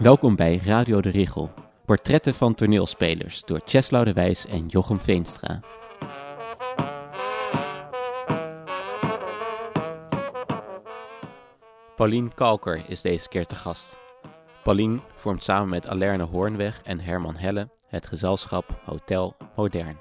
Welkom bij Radio de Rigel. Portretten van toneelspelers door Cheslau de Wijs en Jochem Veenstra. Paulien Kalker is deze keer te gast. Paulien vormt samen met Alerne Hoornweg en Herman Helle het gezelschap Hotel Modern.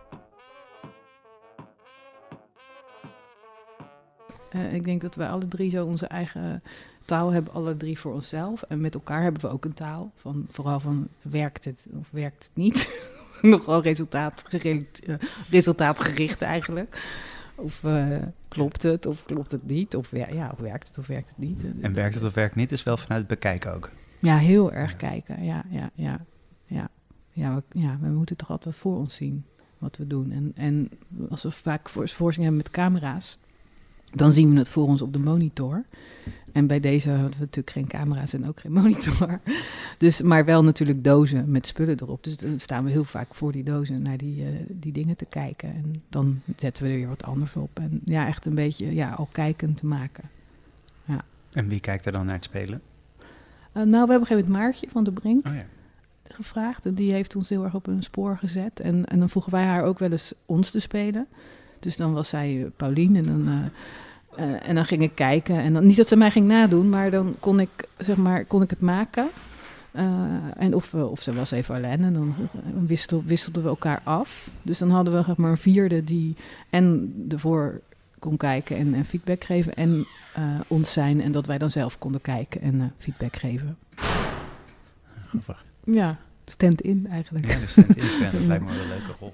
Uh, ik denk dat wij alle drie zo onze eigen taal hebben, alle drie voor onszelf. En met elkaar hebben we ook een taal. Van, vooral van werkt het of werkt het niet. Nogal resultaatgericht, uh, resultaatgericht eigenlijk. Of uh, klopt het of klopt het niet? Of, ja, of werkt het of werkt het niet? En werkt het of werkt niet is wel vanuit het bekijken ook. Ja, heel erg kijken. Ja, ja, ja. Ja, ja, we, ja, we moeten toch altijd voor ons zien wat we doen. En, en als we vaak voor, voorzien hebben met camera's, dan zien we het voor ons op de monitor. En bij deze hadden we natuurlijk geen camera's en ook geen monitor. Dus, maar wel natuurlijk dozen met spullen erop. Dus dan staan we heel vaak voor die dozen naar die, uh, die dingen te kijken. En dan zetten we er weer wat anders op. En ja, echt een beetje ja, al kijkend te maken. Ja. En wie kijkt er dan naar het spelen? Uh, nou, we hebben op een gegeven moment Maartje van de Brink oh, ja. gevraagd. En die heeft ons heel erg op een spoor gezet. En, en dan vroegen wij haar ook wel eens ons te spelen. Dus dan was zij Paulien en dan... Uh, uh, en dan ging ik kijken. En dan, niet dat ze mij ging nadoen, maar dan kon ik, zeg maar, kon ik het maken. Uh, en of, we, of ze was even alleen en dan wissel, wisselden we elkaar af. Dus dan hadden we zeg maar een vierde die en ervoor kon kijken en, en feedback geven. En uh, ons zijn en dat wij dan zelf konden kijken en feedback geven. Grappig. Ja, stand-in eigenlijk. Ja, stand-in, dat lijkt me wel een leuke rol.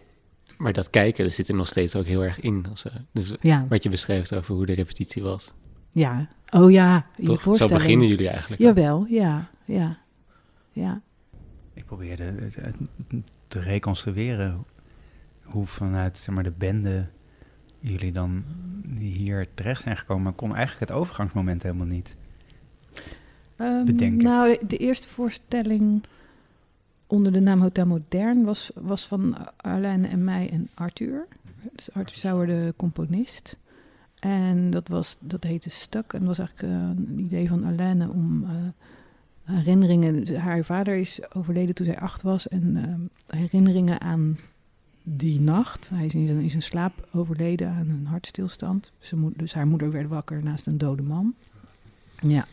Maar dat kijken, dat zit er nog steeds ook heel erg in. Dus ja. wat je beschrijft over hoe de repetitie was. Ja, oh ja, je Toch? voorstelling. Zo beginnen jullie eigenlijk. Jawel, ja, ja, ja. Ik probeerde te reconstrueren hoe vanuit zeg maar, de bende jullie dan hier terecht zijn gekomen. Maar kon eigenlijk het overgangsmoment helemaal niet um, bedenken. Nou, de, de eerste voorstelling onder de naam Hotel Modern was, was van Arlene en mij en Arthur. Dus Arthur Sauer, de componist. En dat, was, dat heette Stuk. En dat was eigenlijk uh, een idee van Arlene om uh, herinneringen... Haar vader is overleden toen zij acht was. En uh, herinneringen aan die nacht. Hij is in in zijn slaap overleden aan een hartstilstand. Dus haar moeder werd wakker naast een dode man. Ja.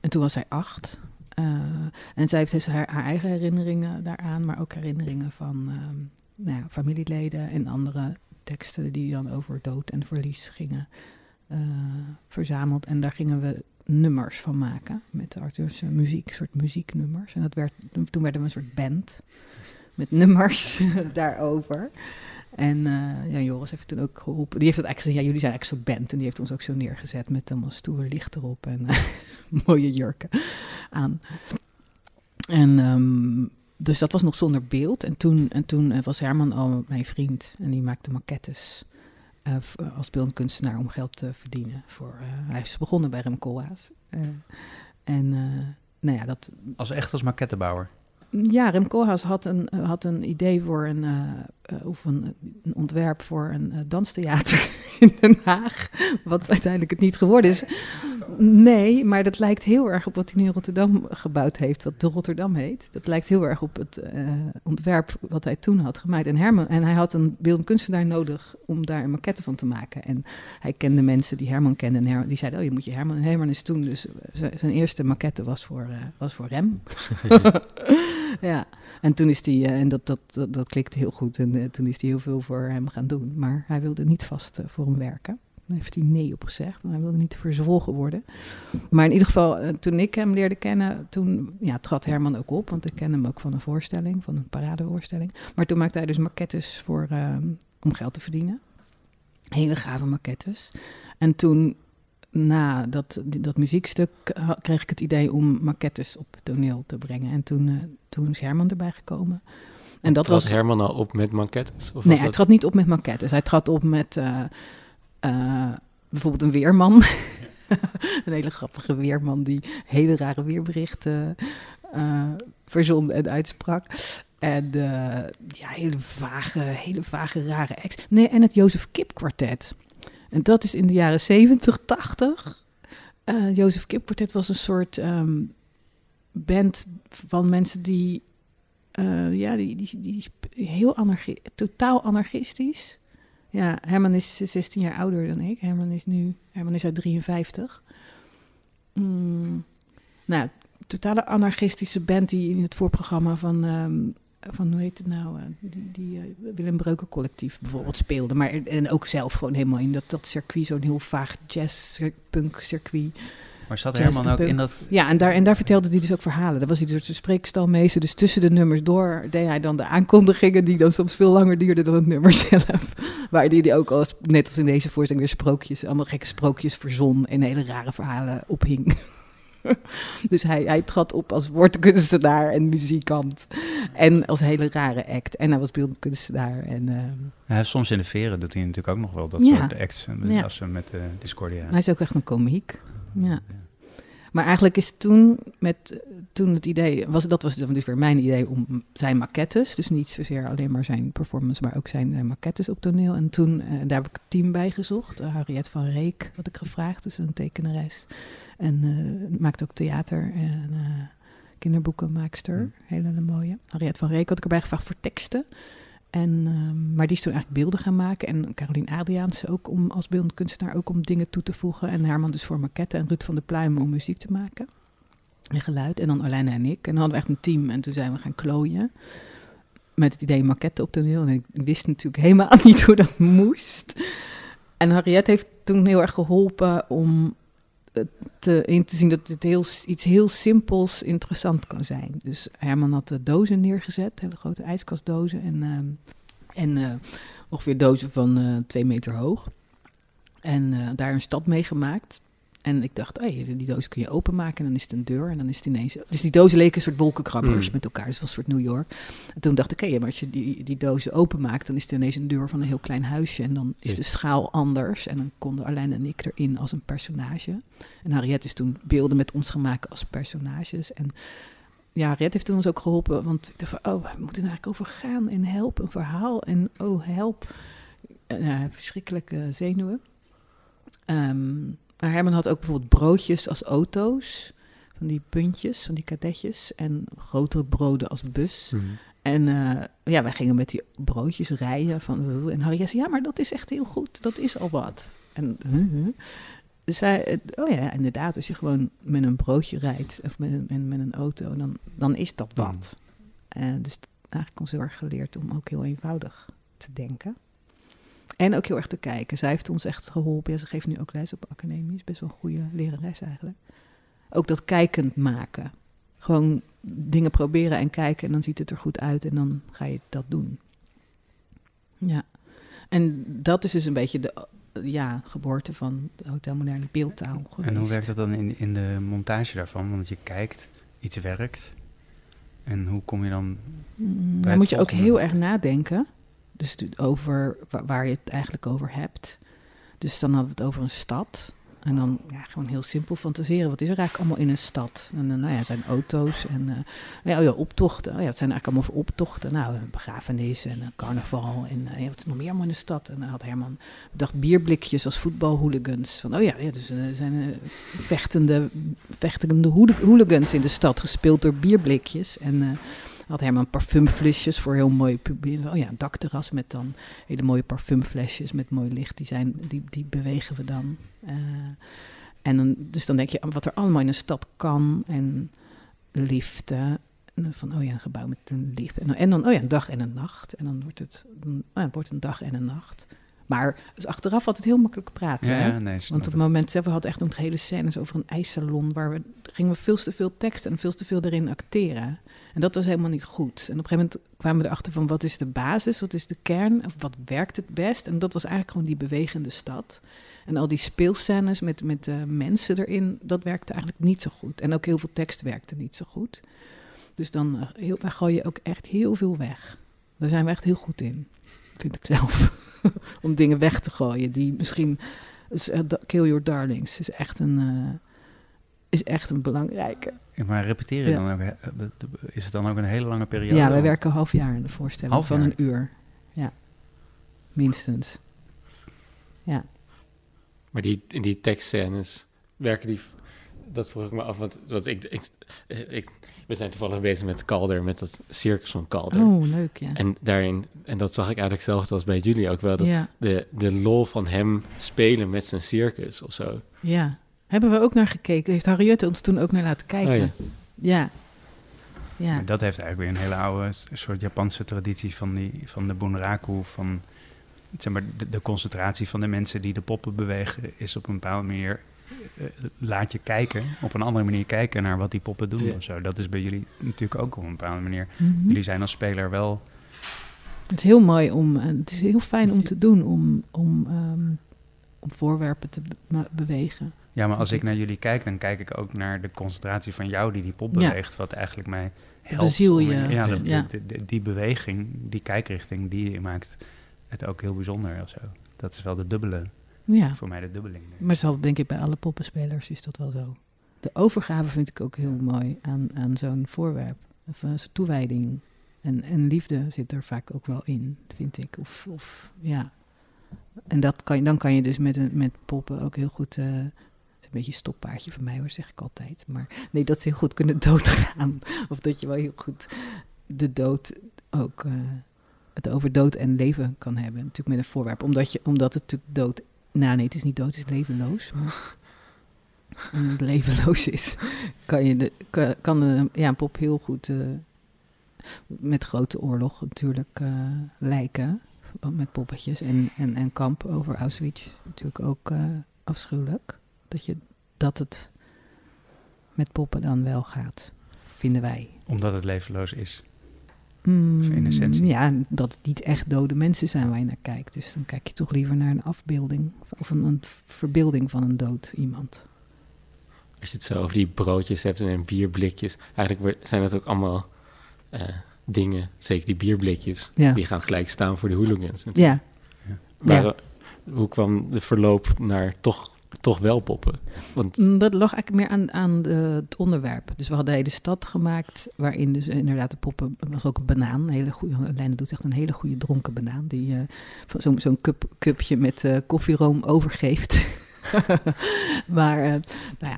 En toen was hij acht. Uh, en zij heeft dus haar, haar, eigen herinneringen daaraan, maar ook herinneringen van uh, nou ja, familieleden en andere teksten die dan over dood en verlies gingen uh, verzameld. En daar gingen we nummers van maken met Arthur's muziek, soort muzieknummers. En dat werd, toen werden we een soort band met nummers daarover. En uh, ja, Joris heeft toen ook geroepen. Die heeft het eigenlijk, ja, jullie zijn eigenlijk zo'n band. En die heeft ons ook zo neergezet met allemaal stoer licht erop en uh, mooie jurken aan. En um, dus dat was nog zonder beeld. En toen, en toen uh, was Herman al mijn vriend. En die maakte maquettes als beeldkunstenaar om geld te verdienen. Voor, hij is begonnen bij Rem Koolhaas. en nou ja, dat... Als echt als maquettebouwer? Ja, Rem Koolhaas had een, had een idee voor een, uh, of een, ontwerp voor een danstheater in Den Haag. Wat uiteindelijk het niet geworden is. Nee, maar dat lijkt heel erg op wat hij nu in Rotterdam gebouwd heeft, wat de Rotterdam heet. Dat lijkt heel erg op het uh, ontwerp wat hij toen had gemaakt. En, Herman, en hij had een beeldend kunstenaar nodig om daar een maquette van te maken. En hij kende mensen die Herman kenden. En Herman, die zeiden, oh je moet je Herman. En Herman is toen dus, zijn eerste maquette was voor, was voor Rem. ja, en toen is hij, en dat, dat, dat, dat klikte heel goed. En uh, toen is hij heel veel voor hem gaan doen. Maar hij wilde niet vast uh, voor hem werken. Daar heeft hij nee op gezegd. Hij wilde niet verzwolgen worden. Maar in ieder geval, uh, toen ik hem leerde kennen, toen ja, trad Herman ook op. Want ik ken hem ook van een voorstelling, van een paradevoorstelling. Maar toen maakte hij dus maquettes voor, om geld te verdienen. Hele gave maquettes. En toen na dat, dat muziekstuk kreeg ik het idee om maquettes op toneel te brengen. En toen, uh, toen is Herman erbij gekomen. En dat trad was Herman al op met maquettes? Of nee, was hij dat... trad niet op met maquettes. Hij trad op met uh, uh, bijvoorbeeld een weerman. een hele grappige weerman die hele rare weerberichten verzon en uitsprak. En ja, hele vage, hele vage, rare ex. Nee, en het Jozef Kip kwartet. En dat is in de jaren 70, 80. Uh, Jozef Kip Quartet was een soort um, band van mensen die, eh, ja, die, die, die heel anarchi totaal anarchistisch. Ja, Herman is 16 jaar ouder dan ik. Herman is nu, Herman is uit 53. Mm, nou, totale anarchistische band die in het voorprogramma van, ehm, van hoe heet het nou, eh, die, die eh, Willem Breuker collectief bijvoorbeeld speelde. Maar en ook zelf gewoon helemaal in dat, dat circuit, zo'n heel vaag jazz-punk circuit. Maar zat Herman ook in dat... Ja, en daar, en daar vertelde hij dus ook verhalen. Dat was hij dus de spreekstalmeester. Dus tussen de nummers door deed hij dan de aankondigingen... die dan soms veel langer duurden dan het nummer zelf. Waar die, die ook, als, net als in deze voorstelling, weer sprookjes... allemaal gekke sprookjes verzon en hele rare verhalen ophing. dus hij, hij trad op als woordkunstenaar en muzikant. En als hele rare act. En hij was beeldend kunstenaar. En, eh, Ja, soms in de veren doet hij natuurlijk ook nog wel dat Ja. soort acts. Ja. Als met eh Discordia... hij is ook echt een komiek. Ja. Maar eigenlijk is toen, met, toen het idee, was, dat was dus weer mijn idee om zijn maquettes, dus niet zozeer alleen maar zijn performance, maar ook zijn eh, maquettes op toneel. En toen, eh, daar heb ik een team bij gezocht. Uh, Harriet van Reek had ik gevraagd, dus een tekenares. En eh, maakt ook theater en eh, kinderboekenmaakster, hele, hele mooie. Harriet van Reek had ik erbij gevraagd voor teksten. En, ehm, maar die is toen eigenlijk beelden gaan maken. En Carolien Adriaanse ook om, als beeldend kunstenaar ook om dingen toe te voegen. En Herman dus voor maquetten. En Ruud van der Pluim om muziek te maken. En geluid. En dan Arlijne en ik. En dan hadden we echt een team. En toen zijn we gaan klooien. Met het idee maquetten op toneel. En ik wist natuurlijk helemaal niet hoe dat moest. En Harriet heeft toen heel erg geholpen om te, in te zien dat dit heel, iets heel simpels interessant kan zijn. Dus Herman had de dozen neergezet, hele grote ijskastdozen. En, ehm, en eh, ongeveer dozen van eh, twee meter hoog. En eh, daar een stad mee gemaakt. En ik dacht, hey, die doos kun je openmaken en dan is het een deur en dan is het ineens... Dus die dozen leken een soort wolkenkrabbers Mm. met elkaar, dus het was een soort New York. En toen dacht ik, oké, maar als je die, die dozen openmaakt, dan is het ineens een deur van een heel klein huisje. En dan is de schaal anders. En dan konden Arlijn en ik erin als een personage. En Harriet is toen beelden met ons gemaakt als personages. En ja, Harriet heeft toen ons ook geholpen, want ik dacht van, oh, we moeten er eigenlijk over gaan en help, een verhaal. En oh, help. Ja, verschrikkelijke zenuwen. Ehm, maar Herman had ook bijvoorbeeld broodjes als auto's. Van die puntjes, van die kadetjes. En grotere broden als bus. Mhm. En eh, ja, wij gingen met die broodjes rijden. Van, en Harry zei, ja, maar dat is echt heel goed. Dat is al wat. En huh, huh. dus oh ja, inderdaad, als je gewoon met een broodje rijdt of met een, met, een auto, dan, dan is dat wat. Eh, dus eigenlijk ons heel erg geleerd om ook heel eenvoudig te denken. En ook heel erg te kijken. Zij heeft ons echt geholpen. Ja, ze geeft nu ook les op academie. Is best wel een goede lerares eigenlijk. Ook dat kijkend maken. Gewoon dingen proberen en kijken en dan ziet het er goed uit en dan ga je dat doen. Ja. En dat is dus een beetje de ja, geboorte van de Hotel Moderne beeldtaal geweest. En hoe werkt dat dan in, in de montage daarvan? Want je kijkt, iets werkt. En hoe kom je dan... Mm, bij Dan moet je ook heel erg nadenken. Dus over wa- waar je het eigenlijk over hebt. Dus dan hadden we het over een stad. En dan ja, gewoon heel simpel fantaseren. Wat is er eigenlijk allemaal in een stad? En dan, nou ja, zijn auto's en eh, ja, oh ja, optochten. Oh ja, het zijn eigenlijk allemaal voor optochten. Nou, een begrafenis en een carnaval. En eh, ja, wat is nog meer allemaal in de stad? En dan had Herman bedacht bierblikjes als voetbalhooligans. Van, oh ja, ja dus eh, er zijn eh, vechtende, vechtende hooli- hooligans in de stad. Gespeeld door bierblikjes. En... had Herman parfumflesjes voor heel mooi publiek. Oh ja, een dakterras met dan hele mooie parfumflesjes met mooi licht. Die, zijn, die, die bewegen we dan. Eh, en dan. Dus dan denk je wat er allemaal in een stad kan. En liften. Van, oh ja, een gebouw met een lift. En dan, oh ja, een dag en een nacht. En dan wordt het, oh ja, wordt een dag en een nacht. Maar dus achteraf had het heel makkelijk praten. Ja, hè? nee. Want op het moment zelf, we hadden echt nog hele scènes over een ijssalon, waar we gingen we veel te veel tekst en veel te veel erin acteren. En dat was helemaal niet goed. En op een gegeven moment kwamen we erachter van wat is de basis, wat is de kern, of wat werkt het best. En dat was eigenlijk gewoon die bewegende stad. En al die speelscènes met, met mensen erin, dat werkte eigenlijk niet zo goed. En ook heel veel tekst werkte niet zo goed. Dus dan eh, heel, wij gooien ook echt heel veel weg. Daar zijn we echt heel goed in, vind ik zelf. Om dingen weg te gooien die misschien dus, eh, Kill Your Darlings is echt een, eh, is echt een belangrijke. Maar repeteren Ja. dan ook, eh, is het dan ook een hele lange periode? Ja, wij werken een half jaar in de voorstelling Half van jaar? een uur. Ja, minstens. Ja. Maar die, in die tekstscènes werken die, dat vroeg ik me af, want, want ik, ik, ik, we zijn toevallig bezig met Calder, met dat circus van Calder. Oh, leuk, ja. En daarin, en dat zag ik eigenlijk zelfs als bij jullie ook wel, dat ja, de, de lol van hem spelen met zijn circus of zo. ja. Hebben we ook naar gekeken. Heeft Harriette ons toen ook naar laten kijken. Oh, ja. ja. Dat heeft eigenlijk weer een hele oude soort Japanse traditie van, die, van de bunraku, van zeg maar, de, de concentratie van de mensen die de poppen bewegen, is op een bepaalde manier, laat je kijken, op een andere manier kijken naar wat die poppen doen Ja. of zo. Dat is bij jullie natuurlijk ook op een bepaalde manier. Mhm. Jullie zijn als speler wel, Het is heel mooi om, en het is heel fijn om te doen, om, om, ehm, om voorwerpen te be- bewegen. ja, maar als ik naar jullie kijk, dan kijk ik ook naar de concentratie van jou die die pop Ja. beweegt, wat eigenlijk mij helpt. beziel om- je. Ja, de- Ja. de- de- die beweging, die kijkrichting, die maakt het ook heel bijzonder of zo. Dat is wel de dubbele, Ja, voor mij de dubbeling. maar denk ik bij alle poppenspelers is dat wel zo. De overgave vind ik ook heel mooi aan, aan zo'n voorwerp. Of eh, zo'n toewijding. En, en liefde zit er vaak ook wel in, vind ik. Of, of ja. En dat kan, je- dan kan je dus met, een, met poppen ook heel goed. is een beetje een stoppaardje van mij hoor, zeg ik altijd. Maar nee, dat ze heel goed kunnen doodgaan. Of dat je wel heel goed de dood ook. eh, het over dood en leven kan hebben. Natuurlijk met een voorwerp. Omdat, je, omdat het natuurlijk dood. Nou nee, het is niet dood, het is levenloos. Maar omdat het levenloos is, kan, je de, kan, kan een, ja, een pop heel goed eh, met grote oorlog natuurlijk eh, lijken. Met poppetjes en, en, en kamp over Auschwitz natuurlijk ook eh, afschuwelijk. Dat, je, dat het met poppen dan wel gaat, vinden wij. Omdat het levenloos is. Mm, in essentie. Ja, dat het niet echt dode mensen zijn waar je naar kijkt. Dus dan kijk je toch liever naar een afbeelding of een, een verbeelding van een dood iemand. Als je het zo over die broodjes hebt en bierblikjes. Eigenlijk zijn dat ook allemaal eh, dingen, zeker die bierblikjes, Ja. die gaan gelijk staan voor de hooligans. natuurlijk. Ja, Maar, Hoe kwam de verloop naar toch, toch wel poppen? Want Mm, dat lag eigenlijk meer aan, aan het onderwerp. Dus we hadden de stad gemaakt waarin dus inderdaad de poppen... Was ook een banaan, een hele goede... Lijnen doet echt een hele goede dronken banaan. Die van zo'n cup, cupje met eh, koffieroom overgeeft. maar, eh, nou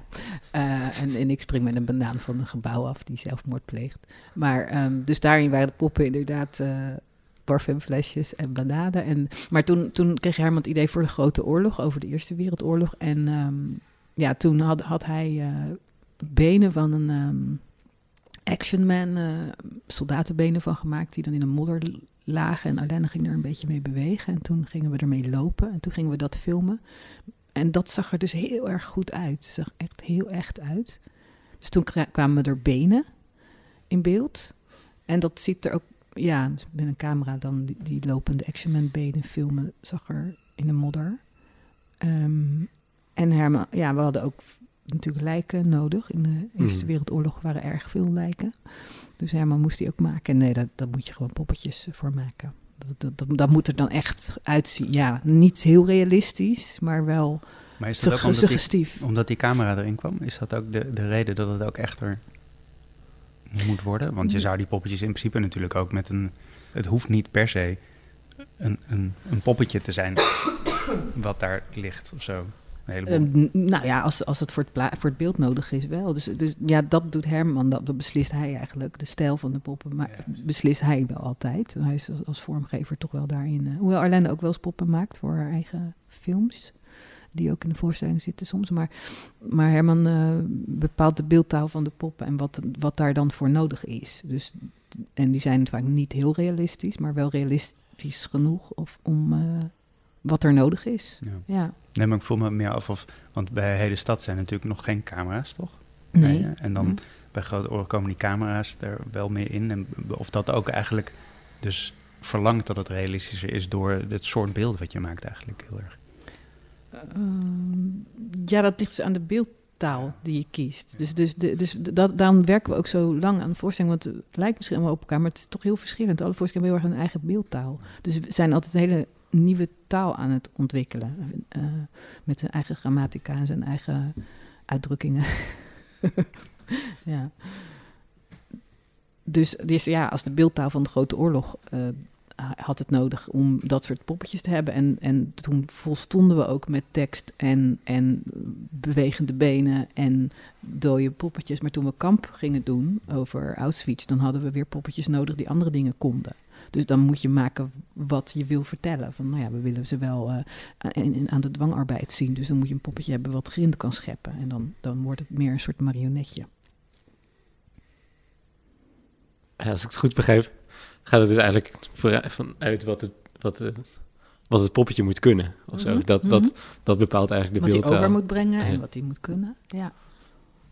ja... en, en ik spring met een banaan van een gebouw af die zelfmoord pleegt. Maar ehm, dus daarin waren de poppen inderdaad... parfumflesjes en bananen. En, maar toen, toen kreeg Herman het idee voor de Grote Oorlog, over de Eerste Wereldoorlog. En ehm, ja, toen had, had hij eh, benen van een ehm, actionman, eh soldatenbenen van gemaakt, die dan in een modder lagen. En Arlenne ging er een beetje mee bewegen. En toen gingen we ermee lopen en toen gingen we dat filmen. En dat zag er dus heel erg goed uit. Zag echt heel echt uit. Dus toen kwamen er benen in beeld. En dat ziet er ook, ja, dus met een camera dan die, die lopende actionman benen filmen, zag er in de modder. Ehm, en Herman, ja, we hadden ook natuurlijk lijken nodig. In de Eerste Mhm. Wereldoorlog waren er erg veel lijken. Dus Herman moest die ook maken. En nee, daar, daar moet je gewoon poppetjes voor maken. Dat, dat, dat, dat moet er dan echt uitzien. Ja, niet heel realistisch, maar wel Maar is dat ook sug- omdat die, suggestief. omdat die camera erin kwam? Is dat ook de, de reden dat het ook echter moet worden? Want je zou die poppetjes in principe natuurlijk ook met een... Het hoeft niet per se een, een, een poppetje te zijn wat daar ligt of zo. N- nou ja, als, als het voor het, voor het beeld nodig is wel. Dus, dus ja, dat doet Herman, dat, dat beslist hij eigenlijk. De stijl van de poppen maar beslist hij wel altijd. Hij is als, als vormgever toch wel daarin. eh, hoewel Arlene ook wel eens poppen maakt voor haar eigen films. Die ook in de voorstelling zitten soms. Maar, maar Herman eh, bepaalt de beeldtaal van de poppen en wat, wat daar dan voor nodig is. Dus, en die zijn vaak niet heel realistisch, maar wel realistisch genoeg of, om eh, wat er nodig is. Ja. Ja, Nee, maar ik voel me meer af of... Want bij hele stad zijn natuurlijk nog geen camera's, toch? nee. En dan Hm. bij Grote Oorlog komen die camera's er wel meer in. En of dat ook eigenlijk dus verlangt dat het realistischer is door het soort beeld wat je maakt eigenlijk heel erg. Ehm, ja, dat ligt dus aan de beeldtaal die je kiest. Dus, dus, de, dus dat, daarom werken we ook zo lang aan de voorstelling. Want het lijkt misschien allemaal op elkaar, maar het is toch heel verschillend. Alle voorstellingen hebben heel erg een eigen beeldtaal. Dus we zijn altijd een hele nieuwe taal aan het ontwikkelen. eh, met zijn eigen grammatica en zijn eigen uitdrukkingen. ja. Dus, dus ja, als de beeldtaal van de Grote Oorlog eh, had het nodig om dat soort poppetjes te hebben. En, en toen volstonden we ook met tekst en, en bewegende benen en dode poppetjes. Maar toen we kamp gingen doen over Auschwitz, dan hadden we weer poppetjes nodig die andere dingen konden. Dus dan moet je maken wat je wil vertellen. Van nou ja, we willen ze wel in, aan de dwangarbeid zien. Dus dan moet je een poppetje hebben wat grind kan scheppen. En dan, dan wordt het meer een soort marionetje. Als ik het goed begrijp, gaat het dus eigenlijk vanuit wat het, wat het, wat het poppetje moet kunnen. Of zo. Dat, dat, mhm. dat bepaalt eigenlijk de beeld. Wat hij over moet brengen en wat hij moet kunnen. Ja.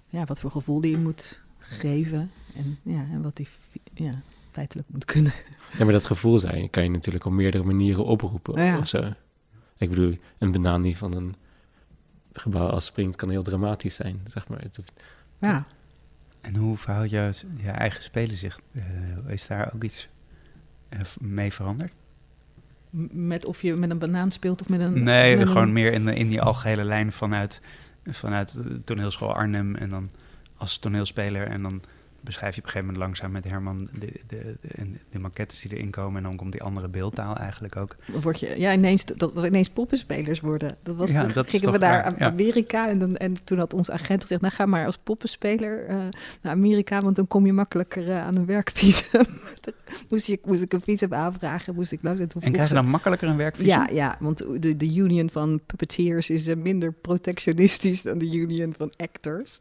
ja, wat voor gevoel die moet geven. En, ja, en wat hij ja, feitelijk moet kunnen. Ja, maar dat gevoel zijn kan je natuurlijk op meerdere manieren oproepen. Ja. Of zo. Ik bedoel, een banaan die van een gebouw afspringt kan heel dramatisch zijn, zeg maar. Ja. En hoe verhoudt je je eigen spelen zich? Uh, is daar ook iets mee veranderd? Met of je met een banaan speelt of met een... Nee, met gewoon een... meer in, de, in die algehele lijn vanuit, vanuit toneelschool Arnhem en dan als toneelspeler en dan beschrijf je op een gegeven moment langzaam met Herman de, de, de, de maquettes die erin komen. En dan komt die andere beeldtaal eigenlijk ook. Word je, ja, ineens, dat we ineens poppenspelers worden. Dat was, ja, dat gingen we naar Amerika en, dan, en toen had onze agent gezegd, nou ga maar als poppenspeler uh, naar Amerika, want dan kom je makkelijker uh, aan een werkvisum. moest, je, moest ik een visum aanvragen, moest ik langs. En, en krijg je dan makkelijker een werkvisum? Ja, ja want de, de union van puppeteers is uh, minder protectionistisch dan de union van actors.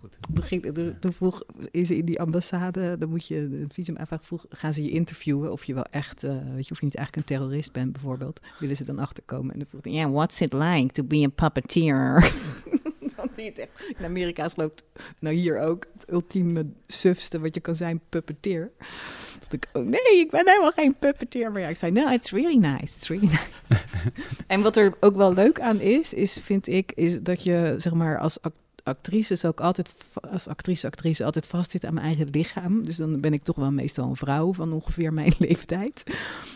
Goed. Toen, ging, toen vroeg, is in die ambassade, dan moet je een visum aanvragen. Vroeg, gaan ze je interviewen of je wel echt, uh, weet je, of je niet eigenlijk een terrorist bent bijvoorbeeld. Willen ze dan achterkomen. En dan vroeg hij, yeah, what's it like to be a puppeteer? in Amerika loopt, nou hier ook, het ultieme sufste wat je kan zijn, puppeteer. Dat ik, oh nee, ik ben helemaal geen puppeteer. Maar ja, ik zei, no, it's really nice, it's really nice. en wat er ook wel leuk aan is, is vind ik, is dat je, zeg maar, als actrices ook altijd, als actrice, actrice, altijd vastzit aan mijn eigen lichaam. Dus dan ben ik toch wel meestal een vrouw van ongeveer mijn leeftijd.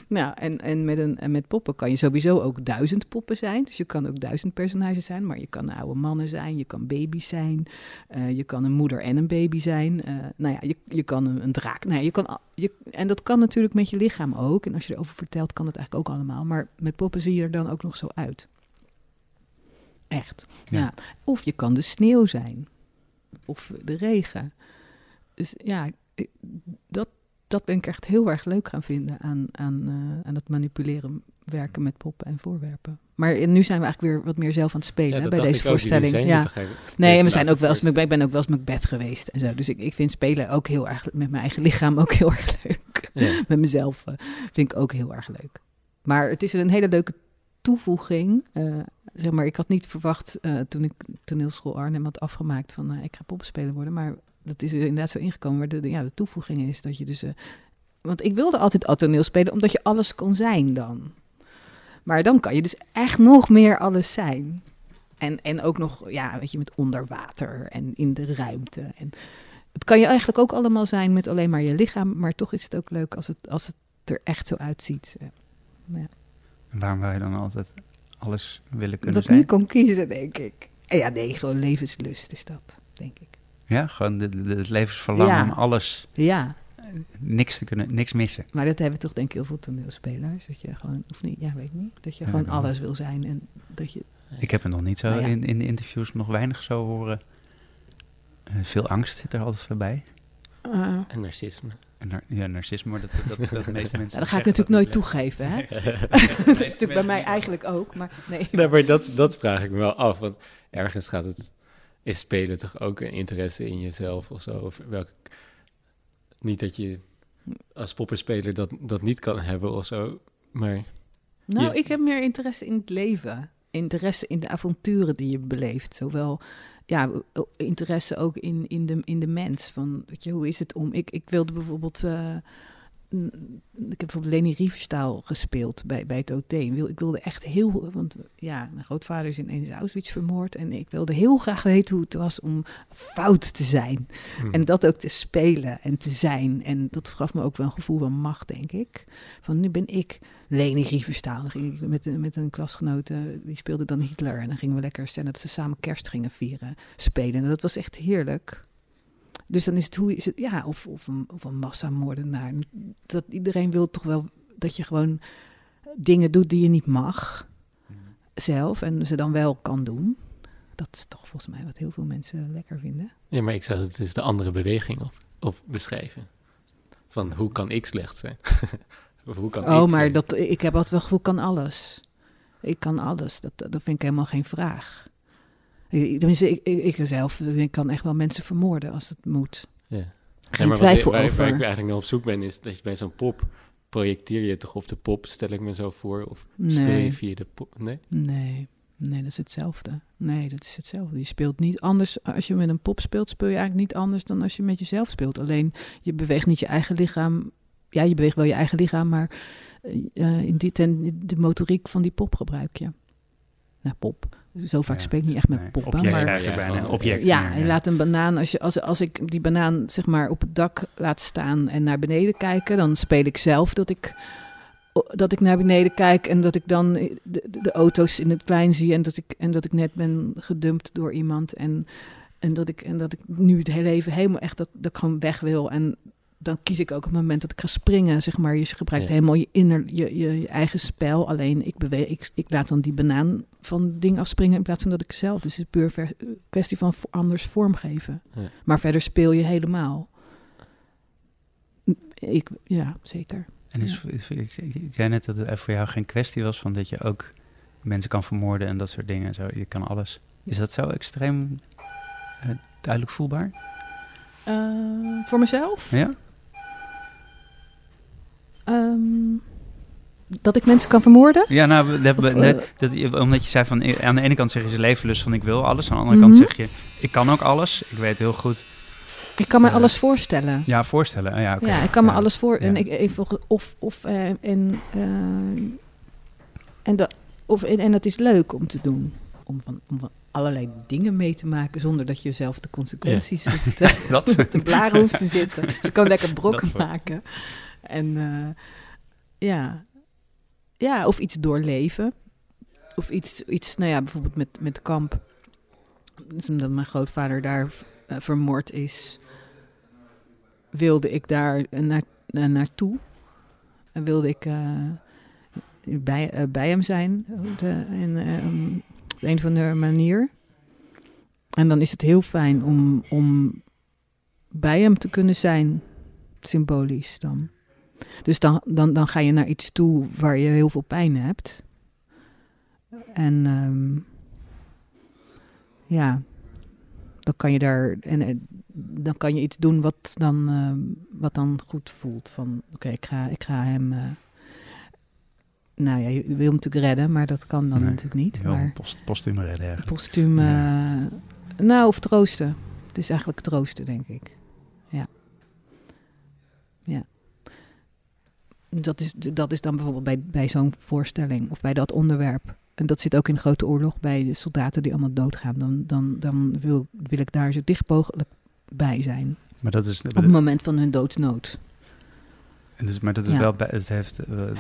Nou, en, en, met, een, en met poppen kan je sowieso ook duizend poppen zijn. Dus je kan ook duizend personages zijn. Maar je kan oude mannen zijn, je kan baby's zijn. Uh, je kan een moeder en een baby zijn. Uh, nou ja, je, je kan een, draak. Nou je kan, je, en dat kan natuurlijk met je lichaam ook. En als je erover vertelt, kan het eigenlijk ook allemaal. Maar met poppen zie je er dan ook nog zo uit. Echt. Ja. Of je kan de sneeuw zijn. Of de regen. Dus ja, dat, dat ben ik echt heel erg leuk gaan vinden aan, aan, uh, aan het manipuleren, werken met poppen en voorwerpen. Maar nu zijn we eigenlijk weer wat meer zelf aan het spelen hè, bij deze voorstelling. Ja. Nee, we zijn ook wel eens, ik ben ook wel eens Macbeth geweest en zo. Dus ik, ik vind spelen ook heel erg, met mijn eigen lichaam ook heel erg leuk. Ja. met mezelf uh, vind ik ook heel erg leuk. Maar het is een hele leuke toevoeging. Uh, maar, ik had niet verwacht uh, toen ik toneelschool Arnhem had afgemaakt van uh, ik ga poppenspeler worden. Maar dat is er inderdaad zo ingekomen. Maar de, ja, de toevoeging is dat je dus. want ik wilde altijd al toneel spelen, omdat je alles kon zijn dan. Maar dan kan je dus echt nog meer alles zijn. En, en ook nog, ja, weet je, met onder water en in de ruimte. En het kan je eigenlijk ook allemaal zijn met alleen maar je lichaam. Maar toch is het ook leuk als het, als het er echt zo uitziet. Ja. En waarom wij je dan altijd alles willen kunnen dat zijn? Dat niet kon kiezen, denk ik. Ja, nee, gewoon levenslust is dat, denk ik. Ja, gewoon het levensverlangen om alles... Ja. Niks te kunnen, niks missen. Maar dat hebben toch denk ik heel veel toneelspelers. Dat je gewoon, of niet, ja, weet ik niet. Dat je gewoon alles wil zijn en dat je... Ik heb het nog niet zo nou in, in de interviews nog weinig zo horen. Uh, veel angst zit er altijd voorbij. Uh, en narcisme. Ja, narcisme, dat, dat, dat, de meeste mensen. Ja, dat ga ik natuurlijk nooit toegeven, hè? dat is natuurlijk bij mij eigenlijk ook, maar nee. nee maar dat, dat vraag ik me wel af, want ergens gaat het. Is spelen toch ook een interesse in jezelf of zo? Of welke, niet dat je als poppenspeler dat, dat niet kan hebben of zo, maar. Nou, ik heb meer interesse in het leven. Interesse in de avonturen die je beleeft. Zowel ja, interesse ook in, in, de, in de mens. Van, weet je, hoe is het om... Ik, ik wilde bijvoorbeeld... Uh, ik heb bijvoorbeeld Leni Riefenstahl gespeeld bij, bij het OT. Ik wilde echt heel... Want ja, mijn grootvader is in Auschwitz vermoord. En ik wilde heel graag weten hoe het was om fout te zijn. Hmm. En dat ook te spelen en te zijn. En dat gaf me ook wel een gevoel van macht, denk ik. Van nu ben ik Leni Riefenstahl. Dan ging ik met, met een klasgenote, die speelde dan Hitler. En dan gingen we lekker zijn dat ze samen kerst gingen vieren, spelen. En dat was echt heerlijk. Dus dan is het hoe is het, ja, of, of, een, of een massamoordenaar. Dat iedereen wil toch wel dat je gewoon dingen doet die je niet mag zelf en ze dan wel kan doen. Dat is toch volgens mij wat heel veel mensen lekker vinden. Ja, maar ik zou het dus de andere beweging op, op beschrijven. Van hoe kan ik slecht zijn? of hoe kan oh, ik, maar dat, ik heb altijd wel gevoel, kan alles. Ik kan alles. Dat, dat vind ik helemaal geen vraag. Ik- Tenminste, ik, ik, ik zelf ik kan echt wel mensen vermoorden als het moet. Ja. Geen Ja, maar wat twijfel ik- waar, over. Waar ik eigenlijk naar op zoek ben, is dat je bij zo'n pop projecteer je toch op de pop, stel ik me zo voor. Of speel je via de pop? Nee? nee, nee, dat is hetzelfde. Nee, dat is hetzelfde. Je speelt niet anders. Als je met een pop speelt, speel je eigenlijk niet anders dan als je met jezelf speelt. Alleen je beweegt niet je eigen lichaam. Ja, je beweegt wel je eigen lichaam, maar eh, in die ten, de motoriek van die pop gebruik je. Nou, pop. Zo vaak Ja, speel ik niet echt met nee, poppen. object maar Ja, bijna. ja, Object Ja, en laat een banaan, als, je, als, als ik die banaan zeg maar op het dak laat staan en naar beneden kijken, dan speel ik zelf dat ik, dat ik naar beneden kijk en dat ik dan de auto's in het klein zie en dat ik, en dat ik net ben gedumpt door iemand en, en, dat, ik, en dat ik nu het hele leven helemaal echt dat, dat ik gewoon weg wil. En dan kies ik ook het moment dat ik ga springen, zeg maar. Je gebruikt Ja. helemaal je, inner, je, je, je eigen spel. Alleen ik, beweeg, ik, ik laat dan die banaan van het ding afspringen in plaats van dat ik zelf. Dus het is puur ver- kwestie van anders vormgeven. Ja. Maar verder speel je helemaal. Ik, ja, zeker. En is, is, zei net dat het voor jou geen kwestie was van dat je ook mensen kan vermoorden en dat soort dingen. en Zo. Je kan alles. Is dat zo extreem eh, duidelijk voelbaar? Eh, voor mezelf? Ja? Ehm, dat ik mensen kan vermoorden? Ja, nou, we- dat, Of, net, eh, dat, omdat je zei van eh, aan de ene kant zeg je ze levenlust van ik wil alles, aan de andere kant Mhm. zeg je ik kan ook alles. Ik weet heel goed. Ik kan me Eh, alles voorstellen. Ja, voorstellen. Ah, ja. Ja, ik kan me alles voor. En ik even of of en en dat of en, en dat is leuk om te doen. Om van, om van allerlei dingen mee te maken zonder dat je zelf de consequenties hoeft te, Dat. te blaren hoeft te zitten. Dus je kan lekker brokken wel. En eh, ja. ja, of iets doorleven. Of iets, iets nou ja, bijvoorbeeld met, met kamp. Dus omdat mijn grootvader daar eh, vermoord is, wilde ik daar eh, naar, eh, naartoe. En wilde ik bij, bij hem zijn de, op een of andere manier. En dan is het heel fijn om, om bij hem te kunnen zijn, symbolisch dan. Dus dan, dan, dan ga je naar iets toe waar je heel veel pijn hebt. En ehm, ja, dan kan je daar en eh, dan kan je iets doen wat dan, ehm, wat dan goed voelt. Van oké, ik, ga, ik ga hem. eh, nou ja, je wil hem natuurlijk redden, maar dat kan dan Nee, natuurlijk niet. Maar post, postuum redden eigenlijk. postuum. Ja. eh, nou, of troosten. Het is eigenlijk troosten, denk ik. Ja. Ja. Dat is, dat is dan bijvoorbeeld bij, bij zo'n voorstelling of bij dat onderwerp. En dat zit ook in de Grote Oorlog bij de soldaten die allemaal doodgaan. Dan, dan, dan wil, wil ik daar zo dicht mogelijk bij zijn. Maar dat is, Op het moment van hun doodsnood. dus, maar dat is Ja. wel, het heeft, eh, de-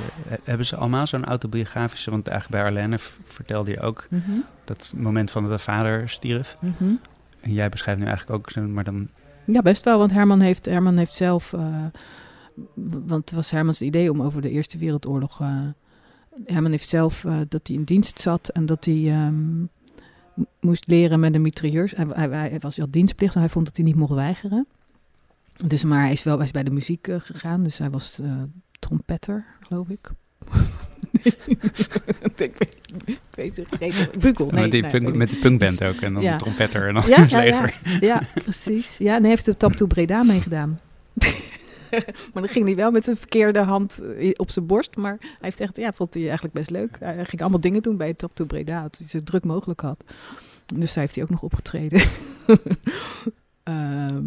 hebben ze allemaal zo'n autobiografische, want eigenlijk bij Arlene vertelde je ook dat moment van dat de vader stierf. Mhm. En jij beschrijft nu eigenlijk ook, maar dan, Ja, best wel, want Herman heeft, Herman heeft zelf... eh, want het was Hermans idee om over de Eerste Wereldoorlog... eh, Herman heeft zelf eh, dat hij in dienst zat en dat hij ehm, moest leren met de mitrailleurs. Hij, hij, hij was al dienstplicht en hij vond dat hij niet mocht weigeren. Dus, maar hij is wel hij is bij de muziek eh, gegaan, dus hij was eh, trompetter, geloof ik. ik weet, het bugel. Nee, met, die nee, punk, met die punkband ook. En dan Ja. de trompetter en dan ja, het ja, ja, leger. ja, precies. Ja, en hij heeft de Tap to Breda meegedaan. maar dan ging hij wel met zijn verkeerde hand eh, op zijn borst. Maar hij heeft echt, ja, vond hij eigenlijk best leuk. Hij ging allemaal dingen doen bij Tap to Breda. Dat hij zo druk mogelijk had. Dus daar heeft hij ook nog opgetreden. Ehm,